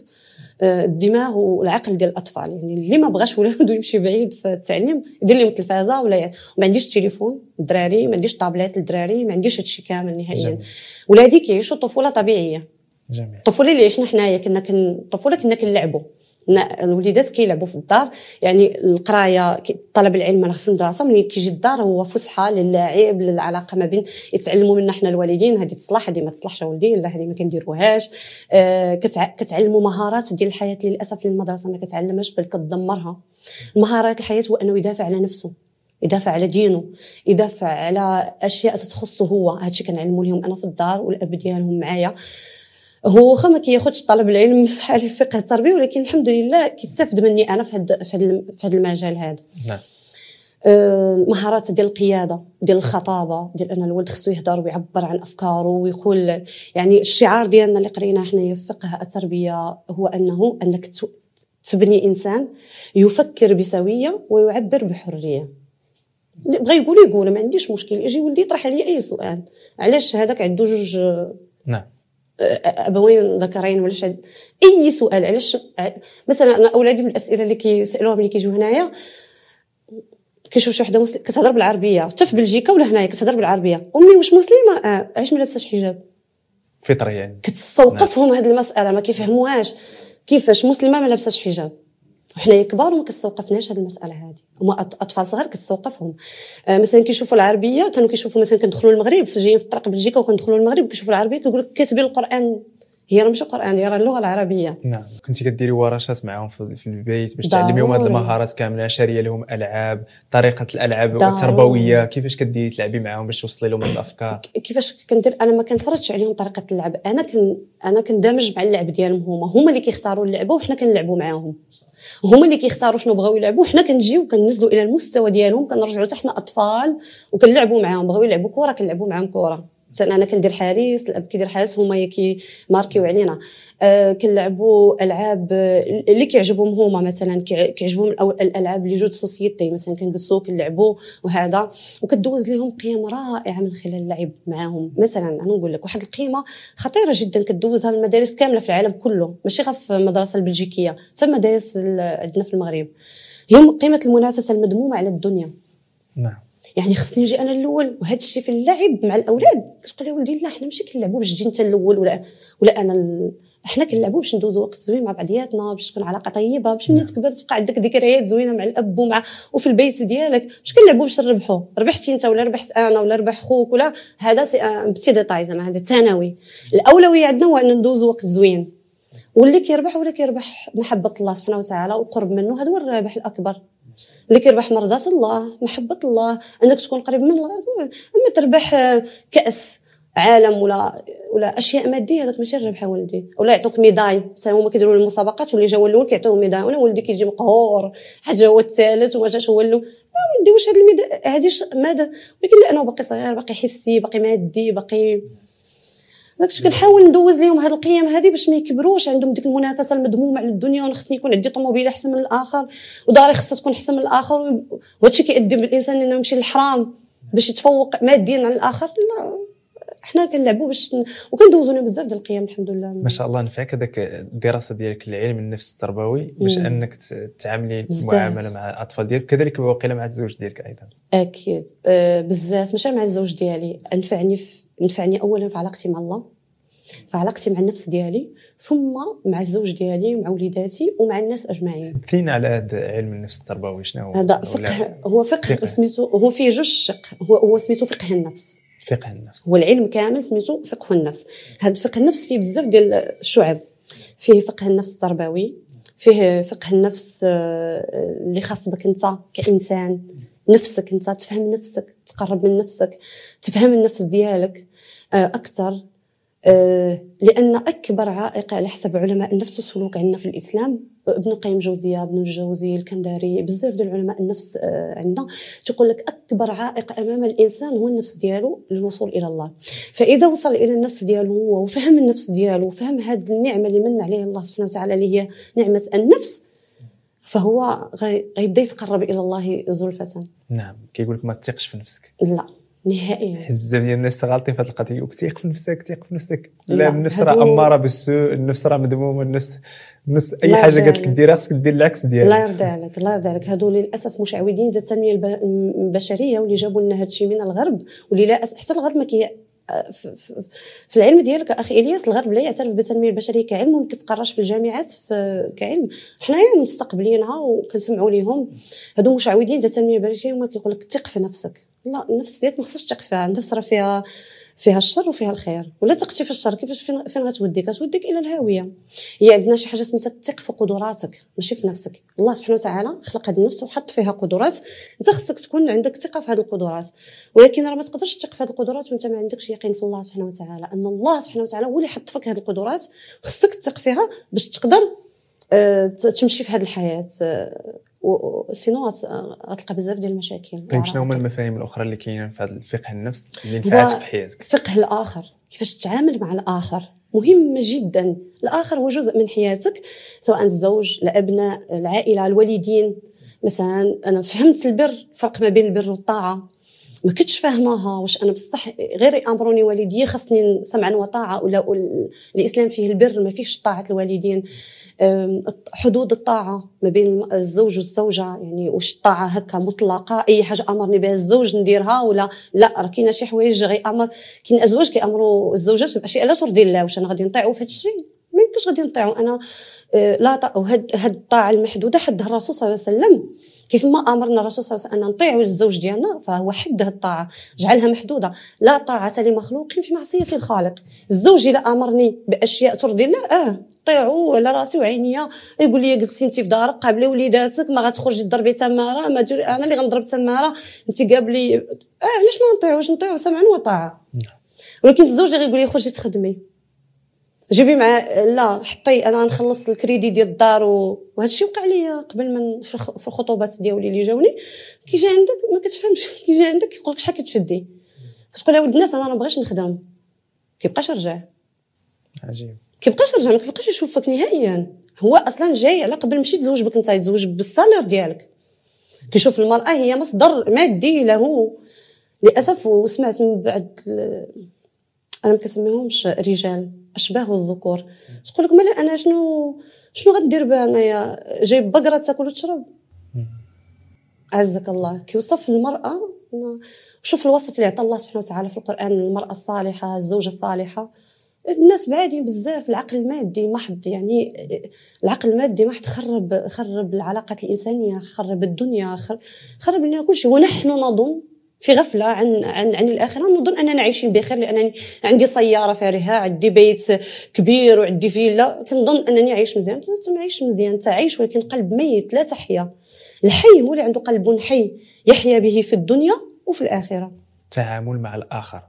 آه، الدماغ والعقل ديال الأطفال. يعني اللي ما بغاش ولادو يمشي بعيد في التعليم يدير لهم التلفازه ولا يعني. ما عنديش التليفون الدراري ما عنديش طابلات الدراري ما عنديش هادشي كامل نهائيا. ولادي كيعيشوا طفولة طبيعية. جميل. الطفوله اللي عشنا حنايا كنا كن الطفوله كنا كنلعبوا. الوليدات كيلعبوا في الدار. يعني القراية طلب العلم راه في المدرسة ملي كيجي الدار هو فسحة للاعب للعلاقة ما بين يتعلموا منا حنا الوالدين هذه تصلح هذه ما تصلحش اولدي لا هذه ما كنديروهاش. آه كتع... كتعلموا مهارات ديال الحياة للأسف المدرسة ما كتعلمهاش بل كتدمرها. مهارات الحياة هو أنه يدافع على نفسه يدافع على دينه يدافع على أشياء تخصه هو. هادشي كنعلمو لهم أنا في الدار والأب ديالهم معايا. هو واخا ما كياخذش طلب العلم بحال في فقه التربيه ولكن الحمد لله كيستافد مني أنا في هذا في هذا المجال هذا. نعم. آه، مهارات ديال القيادة ديال الخطابة ديال أن الولد خصو يهضر ويعبر عن أفكاره ويقول يعني الشعار ديالنا اللي قريناه حنايا في فقه التربية هو أنه أنك تبني إنسان يفكر بسوية ويعبر بحرية. بغى يقول يقول ما عنديش مشكل يجي ولدي يطرح عليا أي سؤال. علاش هذاك عنده جوج نعم. ابوين ذكرين ولا شد أي سؤال علاش؟ مثلا أنا اولادي من الأسئلة اللي كيسألوها ملي كيجيو هنايا كيشوف شي وحدة مسلمه كتهضر بالعربية حتى في بلجيكا ولا هنايا كتهضر بالعربية. أمي واش مسلمة؟ آه. علاش ما لابساش حجاب. فطري يعني. كتستوقفهم هذه المسألة ما كيفهموهاش. كيفاش مسلمة ما لابساش حجاب؟ وحنا كبار وما كتستوقفناش هذه المسألة هذه هما أطفال صغار كتستوقفهم آه مثلا كيشوفوا العربية كانوا كيشوفوا مثلا كندخلوا المغرب في جايين في الطريق بلجيكا وكندخلوا المغرب كيشوفوا العربية كيقول لك كاتبين القرآن. هي راه ماشي القران هي راه اللغة العربية. نعم. كنتي كديري ورشات معاهم في البيت باش تعلميهم هذه. المهارات كاملة شارية لهم ألعاب طريقة الألعاب. التربوية. كيفاش كديري تلعبي معاهم باش توصلي لهم الأفكار؟ كيفاش كندير؟ أنا ما كنفرضش عليهم طريقة اللعب. أنا كن أنا كندمج مع اللعب ديالهم هما. هما اللي كيختاروا اللعبه وحنا كنلعبوا معاهم. هما اللي كيختاروا شنو بغاو يلعبوا. وحنا كنجيو كننزلوا إلى المستوى ديالهم كنرجعوا حتى حنا أطفال وكنلعبوا معاهم بغاو يلعبوا كره كنلعبوا معاهم كره مثلا أنا كندير حارس الأب كيدير حارس هما كيماركيو علينا. آه كنلعبوا ألعاب آه، اللي كيعجبهم هما مثلا كيع- كيعجبهم الألعاب les jeux de société مثلا كنجلسوا كنلعبوا وهذا. وكدوز لهم قيم رائعة من خلال اللعب معاهم. مثلا أنا نقول لك واحد القيمة خطيرة جدا كدوزها المدارس كاملة في العالم كله ماشي غير في المدرسة البلجيكية حتى المدارس ال- عندنا في المغرب. هي قيمة المنافسة المذمومه على الدنيا. نعم. يعني خصني نجي أنا الأول وهذا الشيء في اللعب مع الأولاد. كتقول لي ولدي لا حنا ماشي كنلعبوا باش تجي انت الأول ولا ولا أنا ال... حنا كنلعبوا باش ندوزوا وقت زوين مع بعضياتنا باش تكون علاقة طيبة باش ملي تكبر تبقى عندك ذكريات زوينة مع الأب ومع وفي البيت ديالك. باش كنلعبوا باش نربحوا ربحتي انت ولا ربحت أنا ولا ربح خوك ولا هذا سي petit détail زعما هذا ثانوي الأولوية عندنا هو أن ندوزوا وقت زوين. واللي كيربح ولا كيربح محبة الله سبحانه وتعالى وقرب منه هذا هو الرابح الأكبر. اللي كيربح مرضات الله محبة الله أنك تكون قريب من الله. هذا. أما تربح آه، كأس عالم ولا ولا أشياء مادية هذاك ماشي الربح ولدي. ولا يعطوك médaille. مثلا هما كيديروا المسابقات واللي جا هو الأول كيعطيوه médaille. وأنا ولدي كيجي مقهور حاجة هو الثالث وما جاش هو الأول. لا ولدي واش هاد ال médaille؟ ش- ماذا؟ ولكن لأنه باقي صغير باقي حسي باقي مادي باقي داكشي كنحاول ندوز لهم هاد القيم هذه باش ما يكبروش عندهم ديك المنافسة المذمومه على الدنيا وأنا خصني يكون عندي طوموبيل أحسن من الآخر وداري خصها تكون أحسن من الآخر وهذا الشيء كيؤدي بالإنسان إنه يمشي للحرام باش يتفوق ماديا على الآخر. لا حنا كنلعبوا باش لهم بزاف ديال القيم الحمد لله. ما شاء الله نفعك هذاك الدراسة ديالك العلم النفس التربوي باش. أنك تعاملي. المعامله مع الأطفال ديالك. كذلك واقيلا مع الزوج ديالك أيضا. أكيد. أه بزاف. ماشي مع الزوج ديالي. نفعني في نفعني اولا في علاقتي مع الله في علاقتي مع النفس ديالي ثم مع الزوج ديالي ومع وليداتي ومع الناس أجمعين. دلينا على هذا علم النفس التربوي شنو هو؟ هذا فقه هو فقه فقه. سميتو هو فيه جوج شق هو هو سميتو فقه النفس. فقه النفس. هو العلم كامل سميتو فقه النفس. هذا فقه النفس فيه بزاف ديال الشعب. فيه فقه النفس التربوي فيه فقه النفس آه، اللي خاص بك انت كإنسان. نفسك انت تفهم نفسك تقرب من نفسك تفهم النفس ديالك. أكثر آه، لأن أكبر عائق على حسب علماء النفس والسلوك عندنا في الإسلام ابن القيم الجوزيه ابن الجوزي الكنداري بزاف ديال علماء النفس آه، عندنا. تقول لك أكبر عائق أمام الإنسان هو النفس ديالو للوصول إلى الله. فإذا وصل إلى النفس ديالو هو وفهم النفس ديالو وفهم هذه النعمة اللي من عليه الله سبحانه وتعالى اللي هي نعمة النفس فهو غي- غيبدا يتقرب إلى الله زلفة. نعم كيقول لك ما تثقش في نفسك. لا. نهائيا حيت بزاف ديال الناس غالطين في هذه القضية وكتيق في نفسك تيق في نفسك لا، النفس راه أمارة بالسوء النفس راه مذمومه النفس النفس أي حاجة قالت لك. ديرها خصك دير العكس الله ديالها يرضى عليك الله يرضى عليك هادو للأسف مشعوذين ديال التنميه الب- البشرية واللي جابوا لنا هادشي من الغرب واللي لا. حتى الغرب ما كي في, العلم ديالك أخي إلياس الغرب لا يعترف بالتنميه البشرية كعلم وما كتقراش في الجامعات في كعلم. حنايا مستقبلينها وكنسمعوا ليهم. هادو مشعوذين ديال التنميه البشرية هما كيقول لك ثق في نفسك. لا النفس ديالك ما خصكش تثق فيها. النفس راه فيها فيها الشر وفيها الخير. ولا تقتي في الشر كيفاش فين, فين غتوديك؟ غتوديك إلى الهاويه هي عندنا شي حاجة سميتها الثق في قدراتك ماشي في نفسك. الله سبحانه وتعالى خلق هذه النفس وحط فيها قدرات. انت خصك تكون عندك ثقة في هذه القدرات. ولكن راه ما تقدرش تثق في هذه القدرات وانت ما عندكش يقين في الله سبحانه وتعالى. أن الله سبحانه وتعالى هو اللي حط فيك هذه القدرات خصك تثق فيها باش تقدر آه، تمشي في هذه الحياة. آه، سينو غتلقى بزاف ديال المشاكل. طيب شنو هما المفاهيم الأخرى اللي كاينين في هذا الفقه النفس اللي نفعتك في حياتك؟ فقه الآخر كيفاش تتعامل مع الآخر؟ مهمة جدا. الآخر هو جزء من حياتك سواء الزوج الأبناء العائلة الوالدين. مثلا أنا فهمت البر الفرق ما بين البر والطاعة. ما كنتش فاهماها واش أنا بصح غير يأمروني والدي خاصني سمعا وطاعه ولا الإسلام فيه البر ما فيهش طاعة الوالدين. حدود الطاعة ما بين الزوج والزوجة يعني واش الطاعة هكا مطلقة أي حاجة أمرني بها الزوج نديرها ولا لا راه كاينة شي حوايج غيامر كاين أزواج كيأمروا الزوجات باشياء لا ترضي الله واش أنا غادي نطيعوا في هذا الشيء ما يمكنش غادي نطيعوا أنا أه، لا وهاد هاد الطاعة المحدودة حدها الرسول صلى الله عليه وسلم. كيف ما أمرنا الرسول صلى الله عليه وسلم أن نطيعوا الزوج ديالنا فهو حد الطاعة. جعلها محدودة. لا طاعة لمخلوق في معصية الخالق. الزوج اذا أمرني بأشياء ترضي الله آه طيعوا على راسي وعينيا يقول لي جلسي انت في دارك قابله وليداتك ما غتخرجي تضربي تمارة ما دير أنا اللي غنضرب تمارة. انت قابلي آه علاش ما نطيعوش؟ نطيعوا سمعا وطاعة. نعم. ولكن الزوج اللي غيقول لي خرجي تخدمي. جيبي مع لا حطي أنا نخلص الكريدي ديال الدار وهذا الشيء وقع لي قبل من في الخطوبات ديالي اللي جاوني. كيجي عندك ما كتفهمش. كيجي عندك يقول لك شحال كتشدي. كتقول له ولد الناس أنا ما بغيتش نخدم. كيبقاش يرجع عجيب. كيبقاش يرجع ما كيبقاش يشوفك نهائيا. هو أصلا جاي على قبل ماشي تزوج بك أنت يتزوج بالصالير ديالك. كيشوف المرأة هي مصدر مادي له. للأسف وسمعت من بعد أنا ما كنسميهمش رجال. أشباه الذكور. تقول لك مالا أنا شنو شنو غندير بها أنايا؟ جايب بقرة تاكل وتشرب. عزك الله. كيوصف المرأة شوف الوصف اللي عطى الله سبحانه وتعالى في القرآن المرأة الصالحة الزوجة الصالحة. الناس بعادين بزاف العقل المادي محض يعني العقل المادي محض خرب خرب العلاقات الإنسانية خرب الدنيا خرب لنا كل شيء. ونحن نظن في غفلة عن عن عن الآخرة. نظن أننا عايشين بخير لانني عندي سيارة فارهة عندي بيت كبير وعندي فيلا. كنظن أنني عايش مزيان. عايش مزيان انت عايش ولكن قلب ميت لا تحيا. الحي هو اللي عنده قلب حي يحيا به في الدنيا وفي الآخرة. التعامل مع الآخر.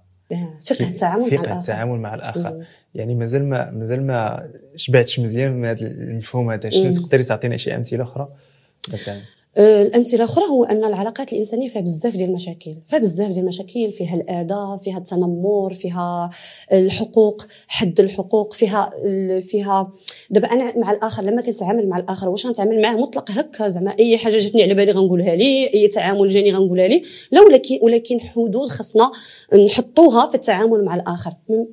فقه التعامل مع الآخر. التعامل مع الآخر. يعني مازال ما مازال ما شبعتش مزيان من هذا المفهوم هذا. شنو تقدري تعطينا شي أمثلة أخرى؟ مثلا. آه، الأمثلة الأخرى هو أن العلاقات الإنسانية فيها بزاف ديال المشاكل فيها بزاف ديال المشاكل فيها الاذى فيها التنمر فيها الحقوق حد الحقوق فيها فيها دابا أنا مع الآخر لما كنتعامل مع الآخر واش غنتعامل معاه مطلق هكا زعما أي حاجة جاتني على بالي غنقولها ليه أي تعامل جاني غنقولها ليه لا ولكن ولكن حدود خصنا نحطوها في التعامل مع الآخر. من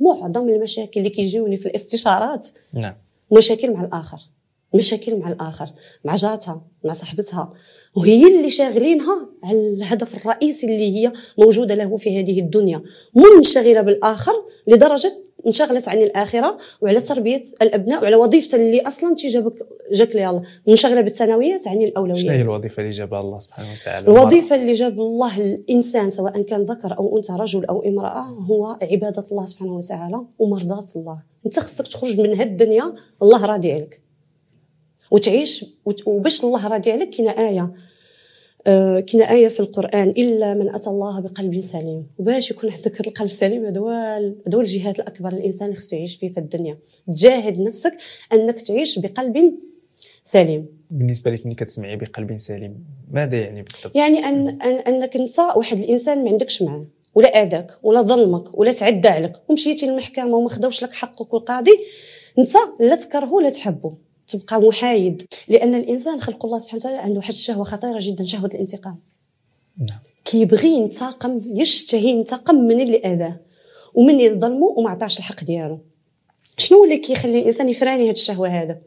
معظم المشاكل اللي كيجيوني في الاستشارات نعم. مشاكل مع الآخر. مشاكل مع الآخر مع جارتها مع صاحبتها. وهي اللي شاغلينها على الهدف الرئيسي اللي هي موجودة له في هذه الدنيا. منشغلة بالآخر لدرجة انشغلت عن الآخرة وعلى تربية الأبناء وعلى وظيفة اللي أصلا تجابك جاك لي الله. منشغلة بالثانويات عن الأولويات. شنو هي الوظيفة اللي جابها الله سبحانه وتعالى؟ الوظيفة اللي جاب الله الإنسان سواء كان ذكر أو أنثى رجل أو امرأة هو عبادة الله سبحانه وتعالى ومرضاة الله. أنت خصك تخرج من هاد الدنيا الله راضي عليك. وتعيش وباش الله راضي عليك كاينة آية آه كاينة آية في القرآن إلا من أتى الله بقلب سليم. وباش يكون عندك هذا القلب السليم هذا هو الجهاد الأكبر الإنسان اللي خصو يعيش فيه في الدنيا. تجاهد نفسك أنك تعيش بقلب سليم. بالنسبة لك ملي كتسمعي بقلب سليم ماذا يعني بالضبط؟ يعني أن أنك انت واحد الإنسان ما عندكش معاه ولا اذاك ولا ظلمك ولا تعدى عليك ومشيتي للمحكمة وما خداوش لك حقك والقاضي انت لا تكرهه لا تحبه. تبقى محايد. لأن الإنسان خلق الله سبحانه وتعالى عنده واحد الشهوة خطيرة جدا شهوة الانتقام. نعم. كيبغي ينتقم يشتهي ينتقم من اللي اذاه ومن اللي ظلمه وما عطاش الحق ديالو. شنو اللي كيخلي الإنسان يفراني هذه الشهوة هذا؟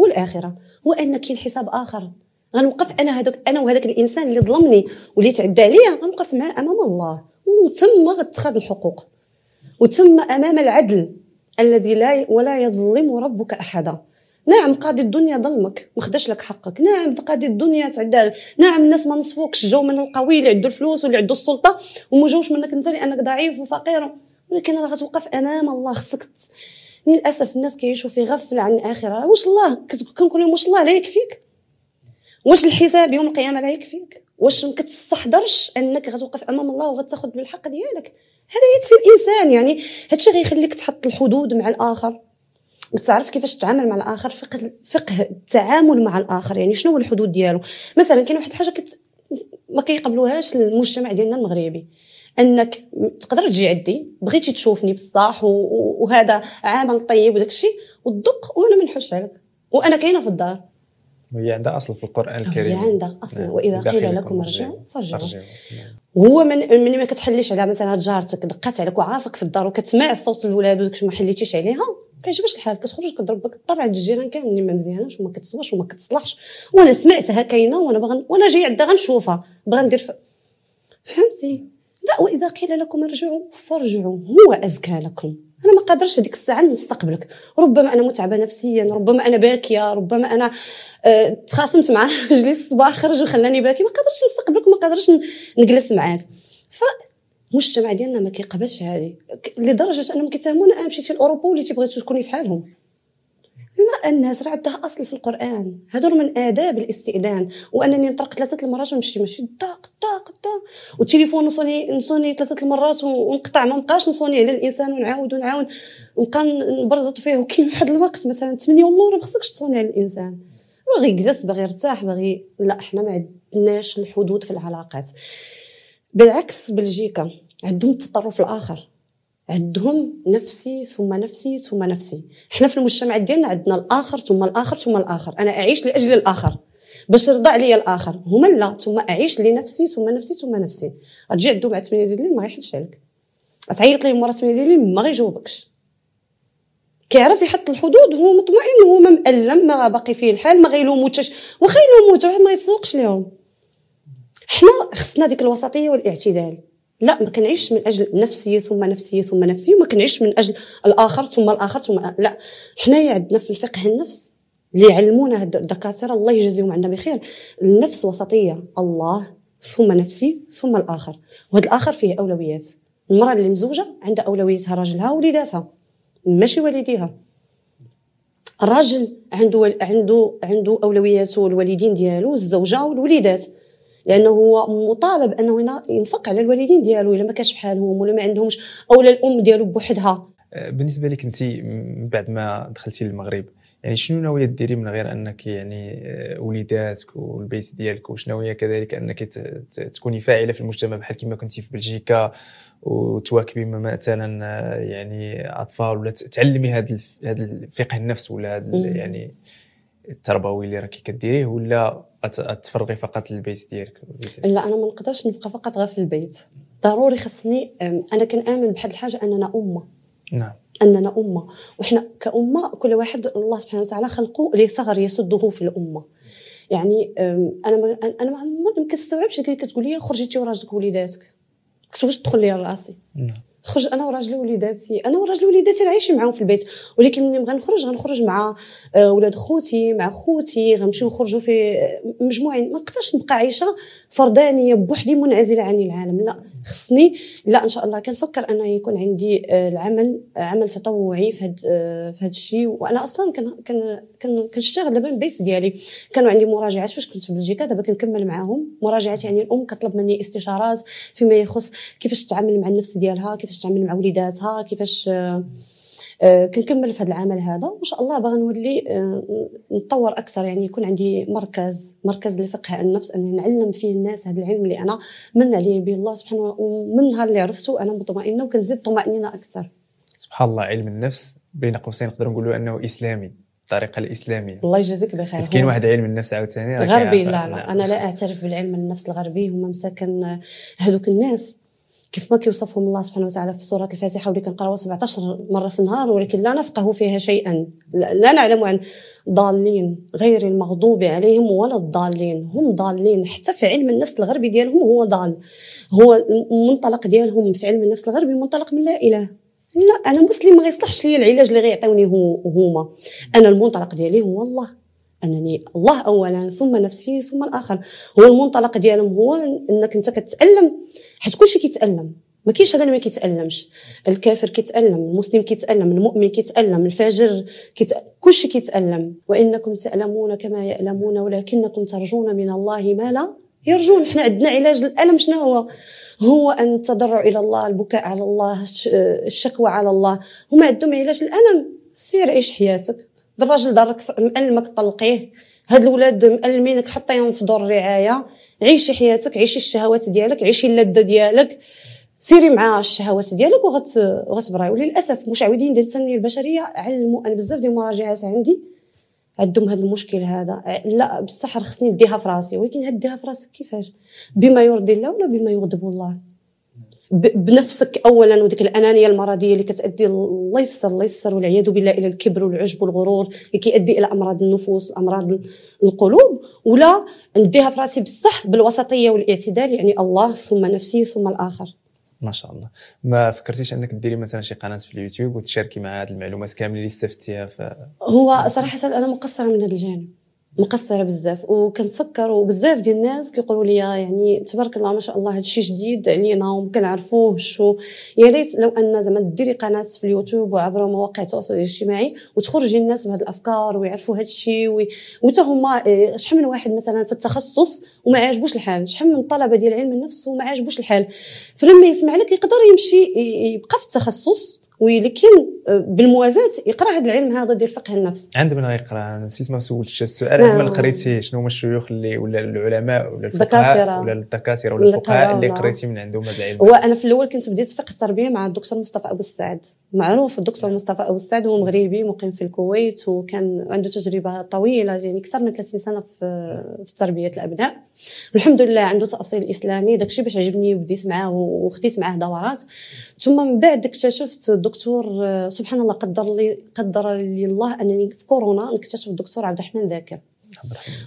هو الآخرة. هو أن كاين حساب آخر. غنوقف أنا هذاك أنا وهذاك الإنسان اللي ظلمني واللي تعدى عليا غنوقف معاه أمام الله. وتم غتخاد الحقوق. وتم أمام العدل الذي لا ولا يظلم ربك أحدا. نعم قاضي الدنيا ظلمك ما خداش لك حقك. نعم قاضي الدنيا تعدى. نعم الناس ما نصفوكش جاو من القوي اللي عنده الفلوس واللي عنده السلطة وما جاوش منك. انت لانك ضعيف وفقير. ولكن راه غتوقف أمام الله خصك للأسف الناس كيعيشوا في غفلة عن الآخرة. واش الله؟ كنقول لهم واش الله لا يكفيك؟ واش الحساب يوم القيامة لا يكفيك؟ واش ما كتستحضرش أنك غتوقف أمام الله وغتاخذ بالحق ديالك؟ هذا يكفي الإنسان يعني. هادشي غيخليك تحط الحدود مع الآخر. وتعرف كيفاش تتعامل مع الآخر فقه فقه التعامل مع الآخر يعني شنو هو الحدود ديالو؟ مثلا كاين واحد الحاجة كت ما كيقبلوهاش المجتمع ديالنا المغربي أنك تقدر تجي عندي بغيتي تشوفني بصح وهذا عمل طيب وداك الشيء وتدق وأنا ما نحوش عليك وأنا كاينة في الدار. وهي عندها أصل في القرآن الكريم. هي عندها أصل نعم. وإذا قيل لكم ارجعوا فارجعوا. هو من من ما كتحليش على مثلا جارتك دقات عليك وعارفك في الدار وكتسمع صوت الولاد وداك ما حليتيش عليها؟ كيعجبش الحال كتخرج كضرب بك الطر عند الجيران كاملين ما مزياناش وما كتسواش وما كتصلحش. وأنا سمعتها كاينة وأنا باغا وأنا جاي عندها غنشوفها. باغا ندير. فهمتي؟ لا وإذا قيل لكم ارجعوا فارجعوا. هو أزكى لكم. أنا ما قادرش هذيك الساعة نستقبلك. ربما أنا متعبة نفسيا ربما أنا باكية ربما أنا أه تخاصمت مع رجلي الصباح خرج وخلاني باكي. ما قادرش نستقبلك ما قادرش نجلس معاك. ف المجتمع ديالنا ما كيقبلش هذه. لدرجة أنهم كيتهمونا أنا مشيتي لاوروبا وليتي بغيتي تكوني في حالهم. لا الناس راه عندها أصل في القرآن. هذول من آداب الاستئذان. وأنني نطرق ثلاثة المرات ونمشي ماشي داق داق داق والتليفون نصوني نصوني ثلاثة المرات ونقطع ما نبقاش نصوني على الإنسان ونعاود ونعاود ونبقى نبرزط فيه وكاين واحد الوقت مثلا 8 ونور ما خصكش تصوني على الإنسان. باغي يجلس باغي يرتاح باغي لا إحنا ما عندناش الحدود في العلاقات. بالعكس بلجيكا عندهم التطرف الآخر. عندهم نفسي ثم نفسي ثم نفسي. إحنا في المجتمع ديالنا عندنا الآخر ثم الآخر ثم الآخر. أنا أعيش لأجل الآخر. باش يرضى عليا الآخر. هما لا ثم أعيش لنفسي ثم نفسي ثم نفسي. غتجي عندهم مع 8 ديال الليل ما غيحلش عليك. تعيط ليه مره 8 ديال الليل ما غيجاوبكش. كيعرف يحط الحدود هو مطمئن هو مألم ما باقي فيه الحال ما غيلوموش. واخا يلومو حتى ما يتسوقش ليهم. حنا خصنا ديك الوسطية والاعتدال. لا ما كنعيش من أجل نفسي ثم نفسي ثم نفسي وما كنعيش من أجل الآخر ثم الآخر ثم لا حنايا عندنا في الفقه النفس اللي علمونا الدكاترة الله يجازيهم عنا بخير. النفس وسطية الله ثم نفسي ثم الآخر. وهذا الآخر فيه أولويات. المرأة اللي مزوجة عندها اولوياتها راجلها ووليداتها ماشي والديها. الراجل عنده عنده عنده أولوياته الوالدين ديالو الزوجة والوليدات. لأنه هو مطالب أنه ينفق على الوالدين ديالو إلا ما كانش في حالهم ولا ما عندهمش اولا الأم ديالو بوحدها. أه، بالنسبة لك أنت من بعد ما دخلتي للمغرب يعني شنو ناويه ديري من غير أنك يعني أه، وليداتك والبيت ديالك؟ وشنو ناويه كذلك أنك تكوني فاعلة في المجتمع بحال كما كنتي في بلجيكا وتواكبي مثلا أه، يعني أطفال ولا تعلمي هذا هذا الفقه النفس ولا هذا يعني التربوي اللي راكي كديريه ولا تفرغي فقط للبيت ديالك؟ لا أنا ما نقدرش نبقى فقط غير في البيت. ضروري خصني أنا كنآمن بحد الحاجة أننا أمة. نعم. أننا أمة. وحنا كأمة كل واحد الله سبحانه وتعالى خلقه لثغر يسده في الأمة. يعني أنا ما أنا ما كنستوعبش كتقول لي خرجيتي وراجلك ووليداتك واش تدخل لي راسي؟ نعم. خرج أنا وراجلي ووليداتي أنا وراجلي ووليداتي عايشين معاهم في البيت. ولكن ملي نبغي نخرج غنخرج مع آه، ولاد خوتي مع خوتي غنمشيو نخرجوا في مجموعين. ما نقدرش نبقى عايشة فردانية بوحدي منعزلة عن العالم. لا خصني لا إن شاء الله. كنفكر أن يكون عندي آه، العمل عمل تطوعي في آه، في هذا الشيء. وأنا أصلا كن كن كنشتغل دابا من البيت ديالي. كانوا عندي مراجعات فاش كنت في بلجيكا دابا كنكمل معاهم. مراجعات يعني الأم كطلب مني استشارات فيما يخص كيفاش تتعامل مع النفس ديالها كيفاش تتعامل مع وليداتها كيفاش آه، كنكمل في هذا العمل هذا. وإن شاء الله باغا نولي آه، نتطور أكثر يعني يكون عندي مركز مركز لفقه النفس اني نعلم فيه الناس هذا العلم اللي أنا من عليه به الله سبحانه ومن نهار اللي عرفته أنا مطمئنة وكنزيد طمأنينة أكثر. سبحان الله علم النفس بين قوسين نقدر نقولوا أنه إسلامي الطريقة الإسلامية. الله يجازيك بخير. كاين واحد علم النفس عاوتاني غربي لا لا أنا لا أعترف بالعلم النفس الغربي هما مساكن هذوك الناس. كيف ما كيوصفهم الله سبحانه وتعالى في سورة الفاتحة واللي كنقراوها 17 مرة في النهار ولكن لا نفقه فيها شيئا. لا نعلم عن ضالين غير المغضوب عليهم ولا الضالين. هم ضالين. حتى في علم النفس الغربي ديالهم هو ضال. هو المنطلق ديالهم في علم النفس الغربي منطلق من لا إله. لا أنا مسلم ما غيصلحش ليا العلاج اللي غيعطيوني هو هما. أنا المنطلق ديالي هو الله. أنني الله اولا ثم نفسي ثم الآخر. هو المنطلق ديالهم هو إنك أنت كتألم. حيت كلشي كيتألم. ما كاينش هذا اللي ما كيتألمش. الكافر كيتألم المسلم كيتألم المؤمن كيتألم الفاجر كيت... كلشي كيتألم. وإنكم تألمون كما يألمون ولكنكم ترجون من الله ما لا يرجون. حنا عندنا علاج الالم شنو هو؟ هو أن التضرع إلى الله البكاء على الله الشكوى على الله. هما عندهم علاج الالم سير عيش حياتك. الراجل دارك مألمك طلقيه هاد الولاد مألمينك حطيهم في دور الرعاية. عيشي حياتك عيشي الشهوات ديالك عيشي اللذة ديالك. سيري مع الشهوات ديالك وغت وغتبراي وللأسف مشعوذين ديال التنمية البشرية علموا أنا بزاف ديال المراجعات عندي. عندهم هذا المشكل هذا. لا بصح خصني نديها في راسي. ولكن هديها في راسك كيفاش؟ بما يرضي الله ولا بما يغضب الله؟ بنفسك اولا وديك الأنانية المرضية اللي كتأدي الله يستر الله يستر والعياذ بالله إلى الكبر والعجب والغرور اللي كيؤدي إلى أمراض النفوس أمراض القلوب. ولا نديها في راسي بصح بالوسطية والاعتدال يعني الله ثم نفسي ثم الآخر. ما شاء الله. ما فكرتيش أنك ديري مثلا شي قناة في اليوتيوب وتشاركي مع هذه المعلومات كاملة اللي استفدتيها ف... هو صراحة أنا مقصرة من هذا الجانب. مقصره بزاف. وكنفكر وبزاف ديال الناس كيقولوا لي يعني تبارك الله ما شاء الله هذا الشيء جديد علينا وما كنعرفوه شو يا ريت لو أن زعما ديري قناة في اليوتيوب وعبر مواقع التواصل الاجتماعي وتخرجي الناس بهذه الأفكار ويعرفوا هذا الشيء وحتى هما إيه، شحال من واحد مثلا في التخصص وما عاجبوش الحال؟ شحال من الطلبه ديال علم النفس وما عاجبوش الحال؟ فلما يسمع لك يقدر يمشي يبقى في التخصص ولكن آه، بالموازاة يقرأ هذا العلم هذا ديال فقه النفس. عند من غيقرا نسيت ما سولتش السؤال. عند من نعم. قريتي شنو هما الشيوخ اللي ولا العلماء ولا الفقهاء ولا الدكاترة ولا الفقهاء اللي قريتي من عندهم هذا العلم؟ وأنا في الأول كنت بديت فقه التربيه مع الدكتور مصطفى أبو السعد. معروف الدكتور مصطفى ابو السعد هو مغربي مقيم في الكويت وكان عنده تجربة طويلة يعني أكثر من 30 سنة في في تربية الأبناء. الحمد لله عنده تأصيل إسلامي داكشي باش عجبني وبديت معاه وخديت معاه دورات. ثم من بعد اكتشفت الدكتور سبحان الله قدر لي قدر لي الله أنني في كورونا نكتشف الدكتور عبد الرحمن ذاكر.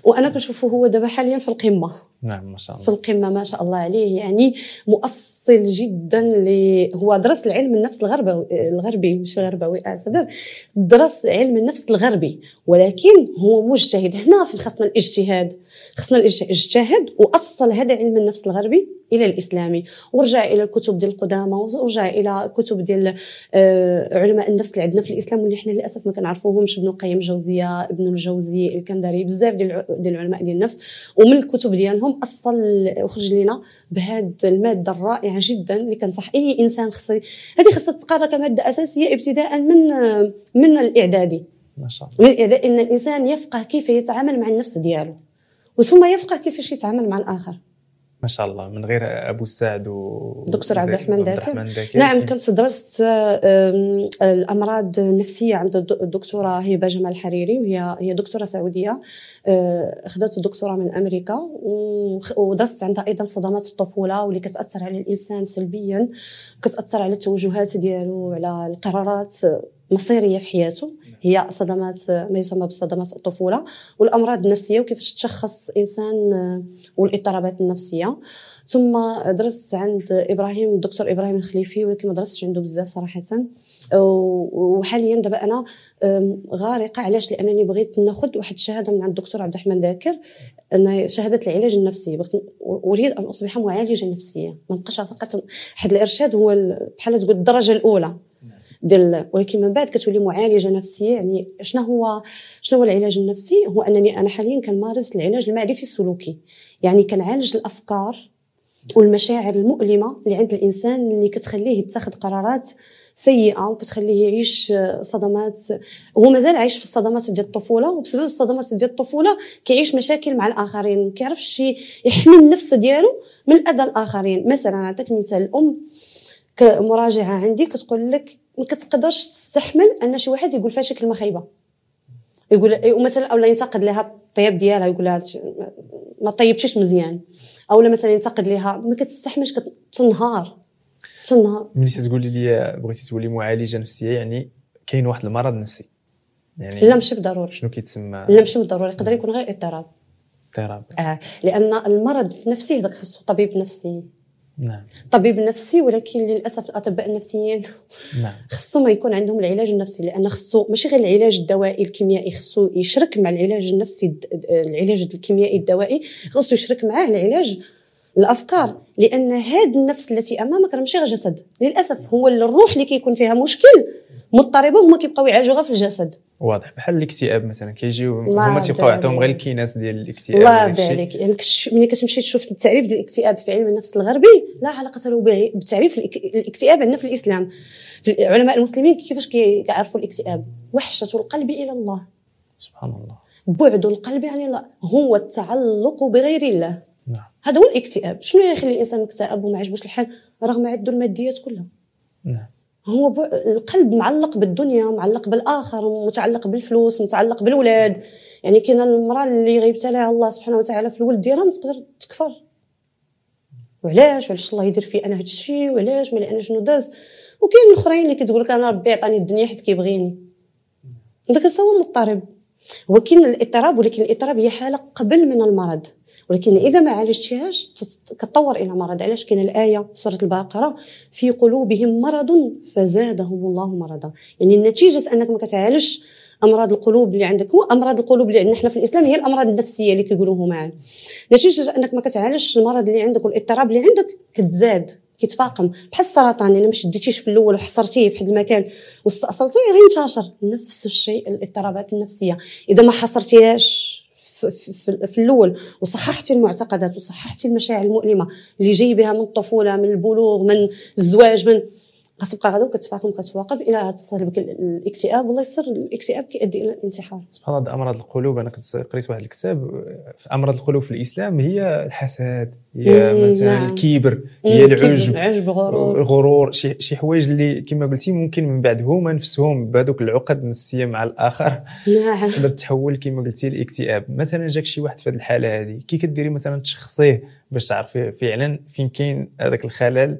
وأنا كنشوفه هو دابا حاليا في القمة. نعم ما شاء الله. في القمة ما شاء الله عليه يعني مؤصل جدا ل هو درس العلم النفس الغربي الغربي مش الغربوي اسف درس علم النفس الغربي ولكن هو مجتهد. هنا في خصنا الاجتهاد. خصنا الاجتهاد وأصل هذا علم النفس الغربي إلى الإسلامي. ورجع إلى الكتب ديال القدامى ورجع إلى كتب ديال آه، علماء النفس اللي عندنا في الإسلام واللي حنا للأسف ما كنعرفوهمش ابن القيم الجوزية ابن الجوزي الكندري بزاف ديال العلماء ديال النفس. ومن الكتب ديالهم أصل وخرج لنا بهذه المادة الرائعة جدا اللي كنصح أي إنسان خص هذه خصها تقرا كمادة أساسية ابتداء من من الإعدادي. ما شاء الله. من الاعدادي إن الإنسان يفقه كيف يتعامل مع النفس ديالو وثم يفقه كيفاش يتعامل مع الآخر. ما شاء الله من غير أبو السعد و دكتور عبد الرحمن داكر نعم كنت درست الأمراض النفسية عند الدكتورة هبه جمال الحريري وهي هي دكتورة سعودية آه، أخذت الدكتوراه من أمريكا ودرست عندها أيضا صدمات الطفولة واللي كتأثر على الإنسان سلبيا كتأثر على التوجهات ديالو على القرارات مصيرية في حياته. هي صدمات ما يسمى بصدمات الطفولة والأمراض النفسية وكيفاش تشخص انسان آه، والاضطرابات النفسية. ثم درست عند إبراهيم الدكتور إبراهيم الخليفي ولكن ما درستش عنده بزاف صراحة. وحاليا دابا أنا غارقة علاش؟ لأنني بغيت ناخذ واحد الشهادة من عند الدكتور عبد الرحمن ذاكر ان شهادة العلاج النفسي. أريد أن أصبح معالجة نفسية. ما نبقاش فقط حد الإرشاد هو بحال تقول الدرجة الأولى. ديال ولكن من بعد كتولي معالجة نفسية يعني شنو هو شنو هو العلاج النفسي؟ هو أنني أنا حاليا كنمارس العلاج المعرفي السلوكي. يعني كنعالج الأفكار والمشاعر المؤلمة اللي عند الإنسان اللي كتخليه يتخذ قرارات سيئة وكتخليه يعيش صدمات. هو مازال عايش في الصدمات ديال الطفولة وبسبب الصدمات ديال الطفولة كيعيش مشاكل مع الآخرين ما كيعرفش يحمي النفس ديالو من اذى الآخرين. مثلا نعطيك مثال الأم كمراجعة عندي كتقول لك ما كتقدرش تستحمل أن شي واحد يقول فيها شي كلمه خايبه يقول ومثلا اولا ينتقد لها الطياب ديالها يقول لها ما طيبتيش مزيان. أو مثلا ينتقد لها ما كتستحملش كتنهار. تنهار. ملي تقولي لي بغيتي تولي معالجة نفسية يعني كاين واحد المرض نفسي. يعني لا ماشي بالضروري. شنو كيتسمى؟ لا ماشي بالضروري. يقدر يكون غير اضطراب. اضطراب. آه لأن المرض النفسي هذاك خصو طبيب نفسي نعم. طبيب نفسي ولكن للأسف الأطباء النفسيين نعم. خصو ما يكون عندهم العلاج النفسي لأن خصو ماشي غير العلاج الدوائي الكيميائي خصو يشرك مع العلاج النفسي العلاج الكيميائي الدوائي خصو يشرك معاه العلاج الأفكار لأن هاد النفس التي أمامك راه ماشي غير جسد. للأسف هو الروح اللي كيكون فيها مشكل مضطربه هما كيبقاو يعالجوا غير في الجسد. واضح. بحال الاكتئاب مثلا كيجيو هما تيبقاو يعطيهم غير. الكيناس ديال الاكتئاب الله يعني كش- ملي كتمشي تشوف التعريف ديال الاكتئاب في علم النفس الغربي لا علاقة له بتعريف الاكتئاب عندنا في الإسلام. في علماء المسلمين كيفاش كي- كيعرفوا الاكتئاب؟ وحشة القلب إلى الله. سبحان الله. بعد القلب عن الله هو التعلق بغير الله. نعم. هذا هو الاكتئاب. شنو يخلي الإنسان مكتئب وما عجبوش الحال؟ رغم عنده الماديات كلها. نعم. هو. القلب معلق بالدنيا معلق بالآخر متعلق بالفلوس متعلق بالولاد. يعني كاينة المرأة اللي غيبتليها الله سبحانه وتعالى في الولد ديالها ما تقدر تكفر. وعلاش؟ وعلاش الله يدير في أنا هذا الشيء وعلاش؟ ملي أنا شنو داز؟ وكاين الأخرين اللي كتقول لك أنا ربي عطاني الدنيا حيت كيبغيني. داك هو مضطرب. كاين الإضطراب ولكن الإضطراب هي حالة قبل من المرض. ولكن إذا ما عالجتيهاش كتطور إلى مرض. علاش؟ كاين الآية سورة البقره في قلوبهم مرض فزادهم الله مرضا. يعني نتيجه أنك ما كتعالجش أمراض القلوب اللي عندك. هو أمراض القلوب اللي عندنا حنا في الإسلام هي الأمراض النفسية اللي كيقولوا هما نتيجة أنك ما كتعالجش المرض اللي عندك والاضطراب اللي عندك كتزاد كيتفاقم. بحال السرطان إلا ما شديتيش في الأول وحصرتيه في واحد المكان واستأصلتيه غينتشر نفس الشيء الاضطرابات النفسية. إذا ما حصرتيهاش في, الأول وصححتي المعتقدات وصححتي المشاعر المؤلمة اللي جاي بها من الطفولة من البلوغ من الزواج من غتبقى غدا وكتفاقم كتواقف إلى تصل بك الاكتئاب. والله يسر الاكتئاب كيؤدي إلى الانتحار. سبحان الله أمراض القلوب أنا كنت قريت واحد الكتاب في أمراض القلوب في الإسلام هي الحسد هي مثلا نعم. الكبر هي العجب كذب، عجب غرور الغرور شي شي حوايج اللي كما قلتي ممكن من بعد هما نفسهم بهذوك العقد النفسية مع الآخر. نعم. تقدر تحول كما قلتي الاكتئاب مثلا جاك شي واحد في هذه الحالة هذه كي كديري مثلا تشخصيه باش تعرفي فعلا فين كاين هذاك الخلل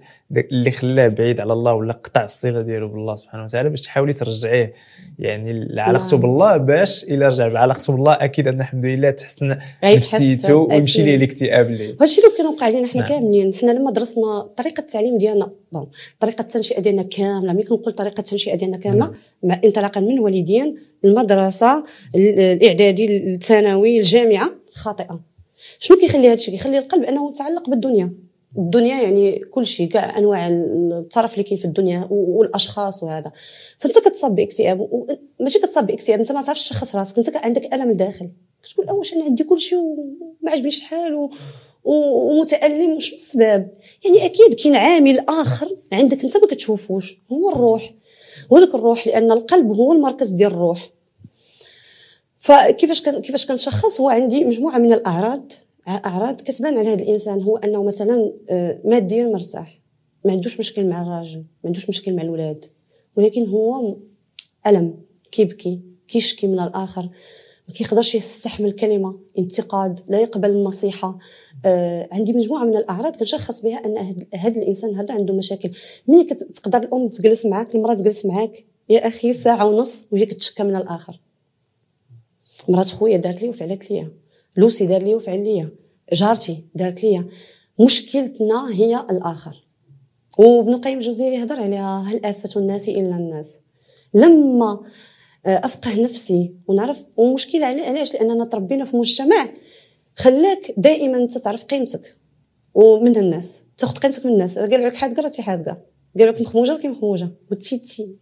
اللي خلاه بعيد على الله ولا قطع الصلة ديالو بالله سبحانه وتعالى باش تحاولي ترجعيه يعني علاقته نعم. بالله باش إلا رجع بعلاقته بالله أكيد أن الحمد لله تحسن نفسيته ويمشي ليه. الاكتئاب اللي هادشي اللي كان وقع لنا حنا نعم. كاملين حنا لما درسنا طريقة التعليم ديالنا بون طريقة التنشئة ديالنا كاملة ملي كنقول طريقة التنشئة ديالنا كاملة نعم. مع انطلاقا من الوالدين المدرسة ال- الإعدادي الثانوي الجامعة خاطئة شنو كيخلي هذا الشيء كيخلي القلب انه متعلق بالدنيا. الدنيا يعني كل شيء كاع انواع الطرف اللي كاين في الدنيا والاشخاص وهذا. فانت كتصاب باكتئاب ماشي كتصاب باكتئاب انت ما تعرفش تشخص راسك انت عندك ألم الداخل كتقول اواش أنا عندي كل شيء وما عجبنيش الحال. و- ومتألم وشنو السبب؟ يعني أكيد كاين عامل آخر عندك انت ما كتشوفوش هو الروح. وهذاك الروح لأن القلب هو المركز ديال الروح. فكيفاش كيفاش كنشخص هو عندي مجموعة من الأعراض. أعراض كتبان على هذا الإنسان هو أنه مثلا آه، ماديا مرتاح. ما عندوش مشكل مع الراجل ما عندوش مشكل مع الولاد. ولكن هو ألم كيبكي كيشكي من الآخر. ما كيقدرش يستحمل كلمه انتقاد لا يقبل النصيحة. آه عندي مجموعة من الأعراض كنشخص بها أن هذا الإنسان هذا عنده مشاكل. ملي كت- تقدر الأم تجلس معاك المرأة تجلس معاك يا أخي ساعة ونص وهي كتشكى من الآخر. مرات خويا دارت لي وفعلت لي لوسي دار لي وفعل لي جارتي دارت لي مشكلتنا هي الآخر. وابن القيم الجوزيه يهضر عليها. هل آفة الناس إلا الناس؟ لما آه، أفقه نفسي ونعرف ومشكلة علي علاش؟ لأننا تربينا في مجتمع خلاك دائما انت تعرف قيمتك ومن الناس. تاخذ قيمتك من الناس. قالوا لك حادقة راه حادقة. قالوا لك مخموجه راه مخموجه وانت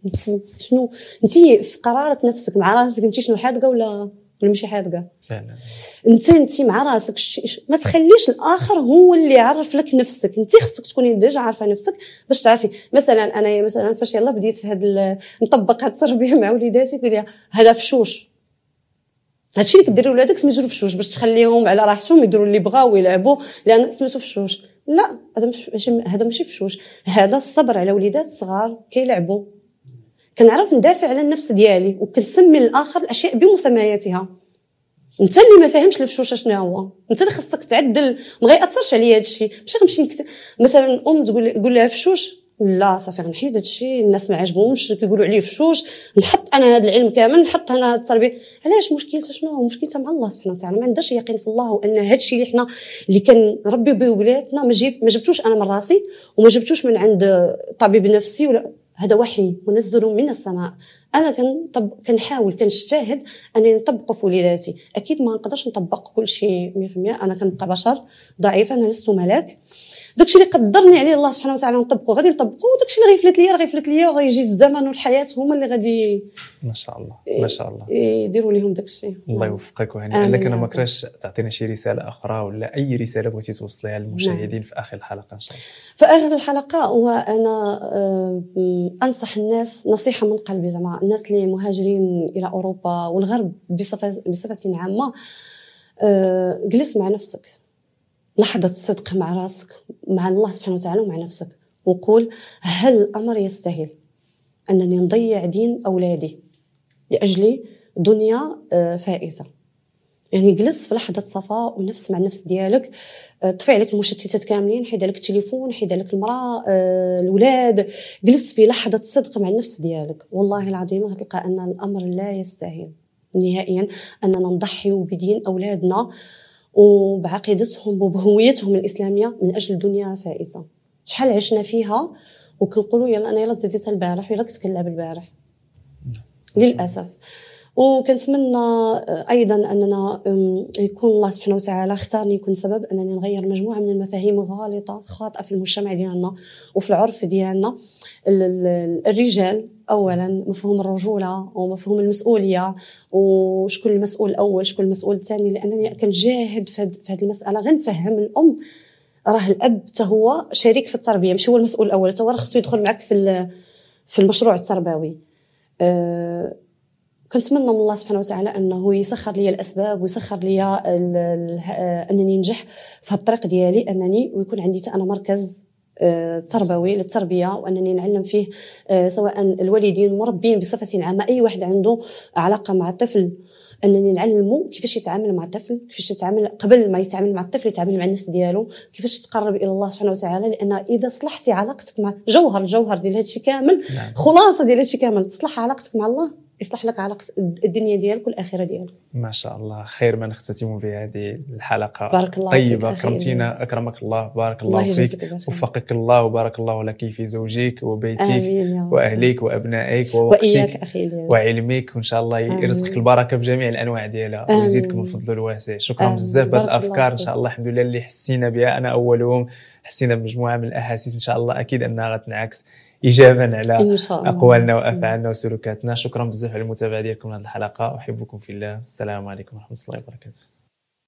انت شنو؟ انت في قرارة نفسك. مع راسك انت شنو حادقة ولا ولا ماشي حادقه فعلا انت انت مع راسك ما تخليش الآخر هو اللي يعرف لك نفسك. انت خصك تكوني ديجا عارفة نفسك باش تعرفي. مثلا أنا مثلا فاش يلا بديت في هذا نطبق هذه التربية مع وليداتي لها هذا فشوش هادشي اللي كديري ولادك سميتو فشوش باش تخليهم على راحتهم يديروا اللي بغاو ويلعبوا لأن سميتو فشوش لا هذا ماشي هذا ماشي فشوش هذا الصبر على وليدات صغار كيلعبوا. كنعرف ندافع على النفس ديالي وكنسمي الآخر الأشياء بمسمياتها. أنت اللي ما فاهمش الفشوشة شنو هو. أنت اللي خصك تعدل ما غيأثرش عليا هذا الشيء. ماشي غنمشي نكتب مثلا أم تقول تقول لها فشوش؟ لا صافي غنحيد هادشي الناس ما عجبهمش كيقولوا عليه فشوش. نحط أنا هذا العلم كامل نحط أنا التربية. علاش؟ مشكلتها شنو؟ مشكلتها مع الله سبحانه وتعالى. ما عندهاش يقين في الله وان هادشي اللي حنا اللي كنربيو به ولادنا ما جبتوش أنا من راسي وما جبتوش من عند طبيب نفسي ولا هذا وحي منزل من السماء. أنا كنطب كنحاول كنجتهد أنني نطبقه في وليداتي أكيد ما نقدرش نطبق كل شيء 100% أنا كنبقى بشر ضعيفه أنا لست ملاك. داكشي اللي قدرني عليه الله سبحانه وتعالى نطبقه غادي نطبقه وداكشي اللي غيفلت ليا راه غيفلت ليا وغيجي الزمن والحياة هما اللي غادي ما شاء الله ما شاء الله. يديروا لهم داكشي. الله يوفقك وهنيئا لك أنا ما كرهش تعطينا شي رسالة أخرى ولا أي رسالة بغيتي توصليها للمشاهدين في آخر الحلقة إن شاء الله؟ في آخر الحلقة هو أنا أنصح الناس نصيحة من قلبي زعما الناس اللي مهاجرين إلى أوروبا والغرب بصفة بصفة عامة آه، جلس مع نفسك. لحظة صدق مع راسك مع الله سبحانه وتعالى ومع نفسك وقول هل الأمر يستاهل أنني نضيع دين أولادي لأجل دنيا آه، فائزة؟ يعني جلس في لحظة صفاء ونفس مع النفس ديالك آه، طفي عليك المشتتات كاملين حيد عليك التليفون حيد عليك المرأة آه، الأولاد جلس في لحظة صدق مع النفس ديالك. والله العظيم غتلقى أن الأمر لا يستاهل نهائيا أننا نضحي بدين أولادنا. وبعقيدتهم وبهويتهم الإسلامية من أجل دنيا فائتة. شحال عشنا فيها؟ وكنقولوا يلا أنا يلا تزيدتها البارح يلا كنت كنلعب البارح للأسف. وكنتمنى أيضا أننا يكون الله سبحانه وتعالى اختارني يكون سبب أنني نغير مجموعة من المفاهيم الغالطة خاطئة في المجتمع ديالنا وفي العرف ديالنا. الرجال اولا مفهوم الرجولة ومفهوم المسؤولية وشكون المسؤول الأول شكون المسؤول الثاني لأنني كنجاهد في هذه المسألة. غير نفهم الام راه الأب حتى هو شريك في التربية مش هو المسؤول الأول حتى هو خصو يدخل معك في في المشروع التربوي. أه كنتمنى من الله سبحانه وتعالى أنه يسخر لي الأسباب ويسخر لي أنني ننجح في الطريق ديالي أنني ويكون عندي أنا مركز آه، تربوي للتربية وأنني نعلم فيه آه، سواء الوالدين المربين بصفة عامة أي واحد عنده علاقة مع الطفل أنني نعلمه كيفاش يتعامل مع الطفل كيفاش يتعامل قبل ما يتعامل مع الطفل يتعامل مع النفس ديالو كيفاش يتقرب إلى الله سبحانه وتعالى لأن إذا صلحتي علاقتك مع جوهر الجوهر ديال هادشي كامل نعم. خلاصة ديال هادشي كامل تصلح علاقتك مع الله يصلح لك علاقة الدنيا ديالك والآخرة ديالك. ما شاء الله. خير ما نختتم بهذه الحلقة. بارك الله طيبة اكرمتينا أكرمك الله بارك الله, الله فيك وفقك الله وبارك الله لك في زوجك وبيتك واهلك وأبنائك ووقتك أخي وعلمك وإن شاء الله يرزقك البركة بجميع الأنواع ديالها ويزيدك من فضله الواسع. شكرا بزاف بهذه الأفكار. إن شاء الله الحمد لله اللي حسينا بها. أنا أولهم حسينا بمجموعة من الأحاسيس. إن شاء الله أكيد أنها غتنعكس. ايجابا على أقوالنا وأفعالنا وسلوكاتنا. شكرا بزاف على المتابعة ديالكم لهذه الحلقة احبكم في الله. السلام عليكم ورحمة الله وبركاته.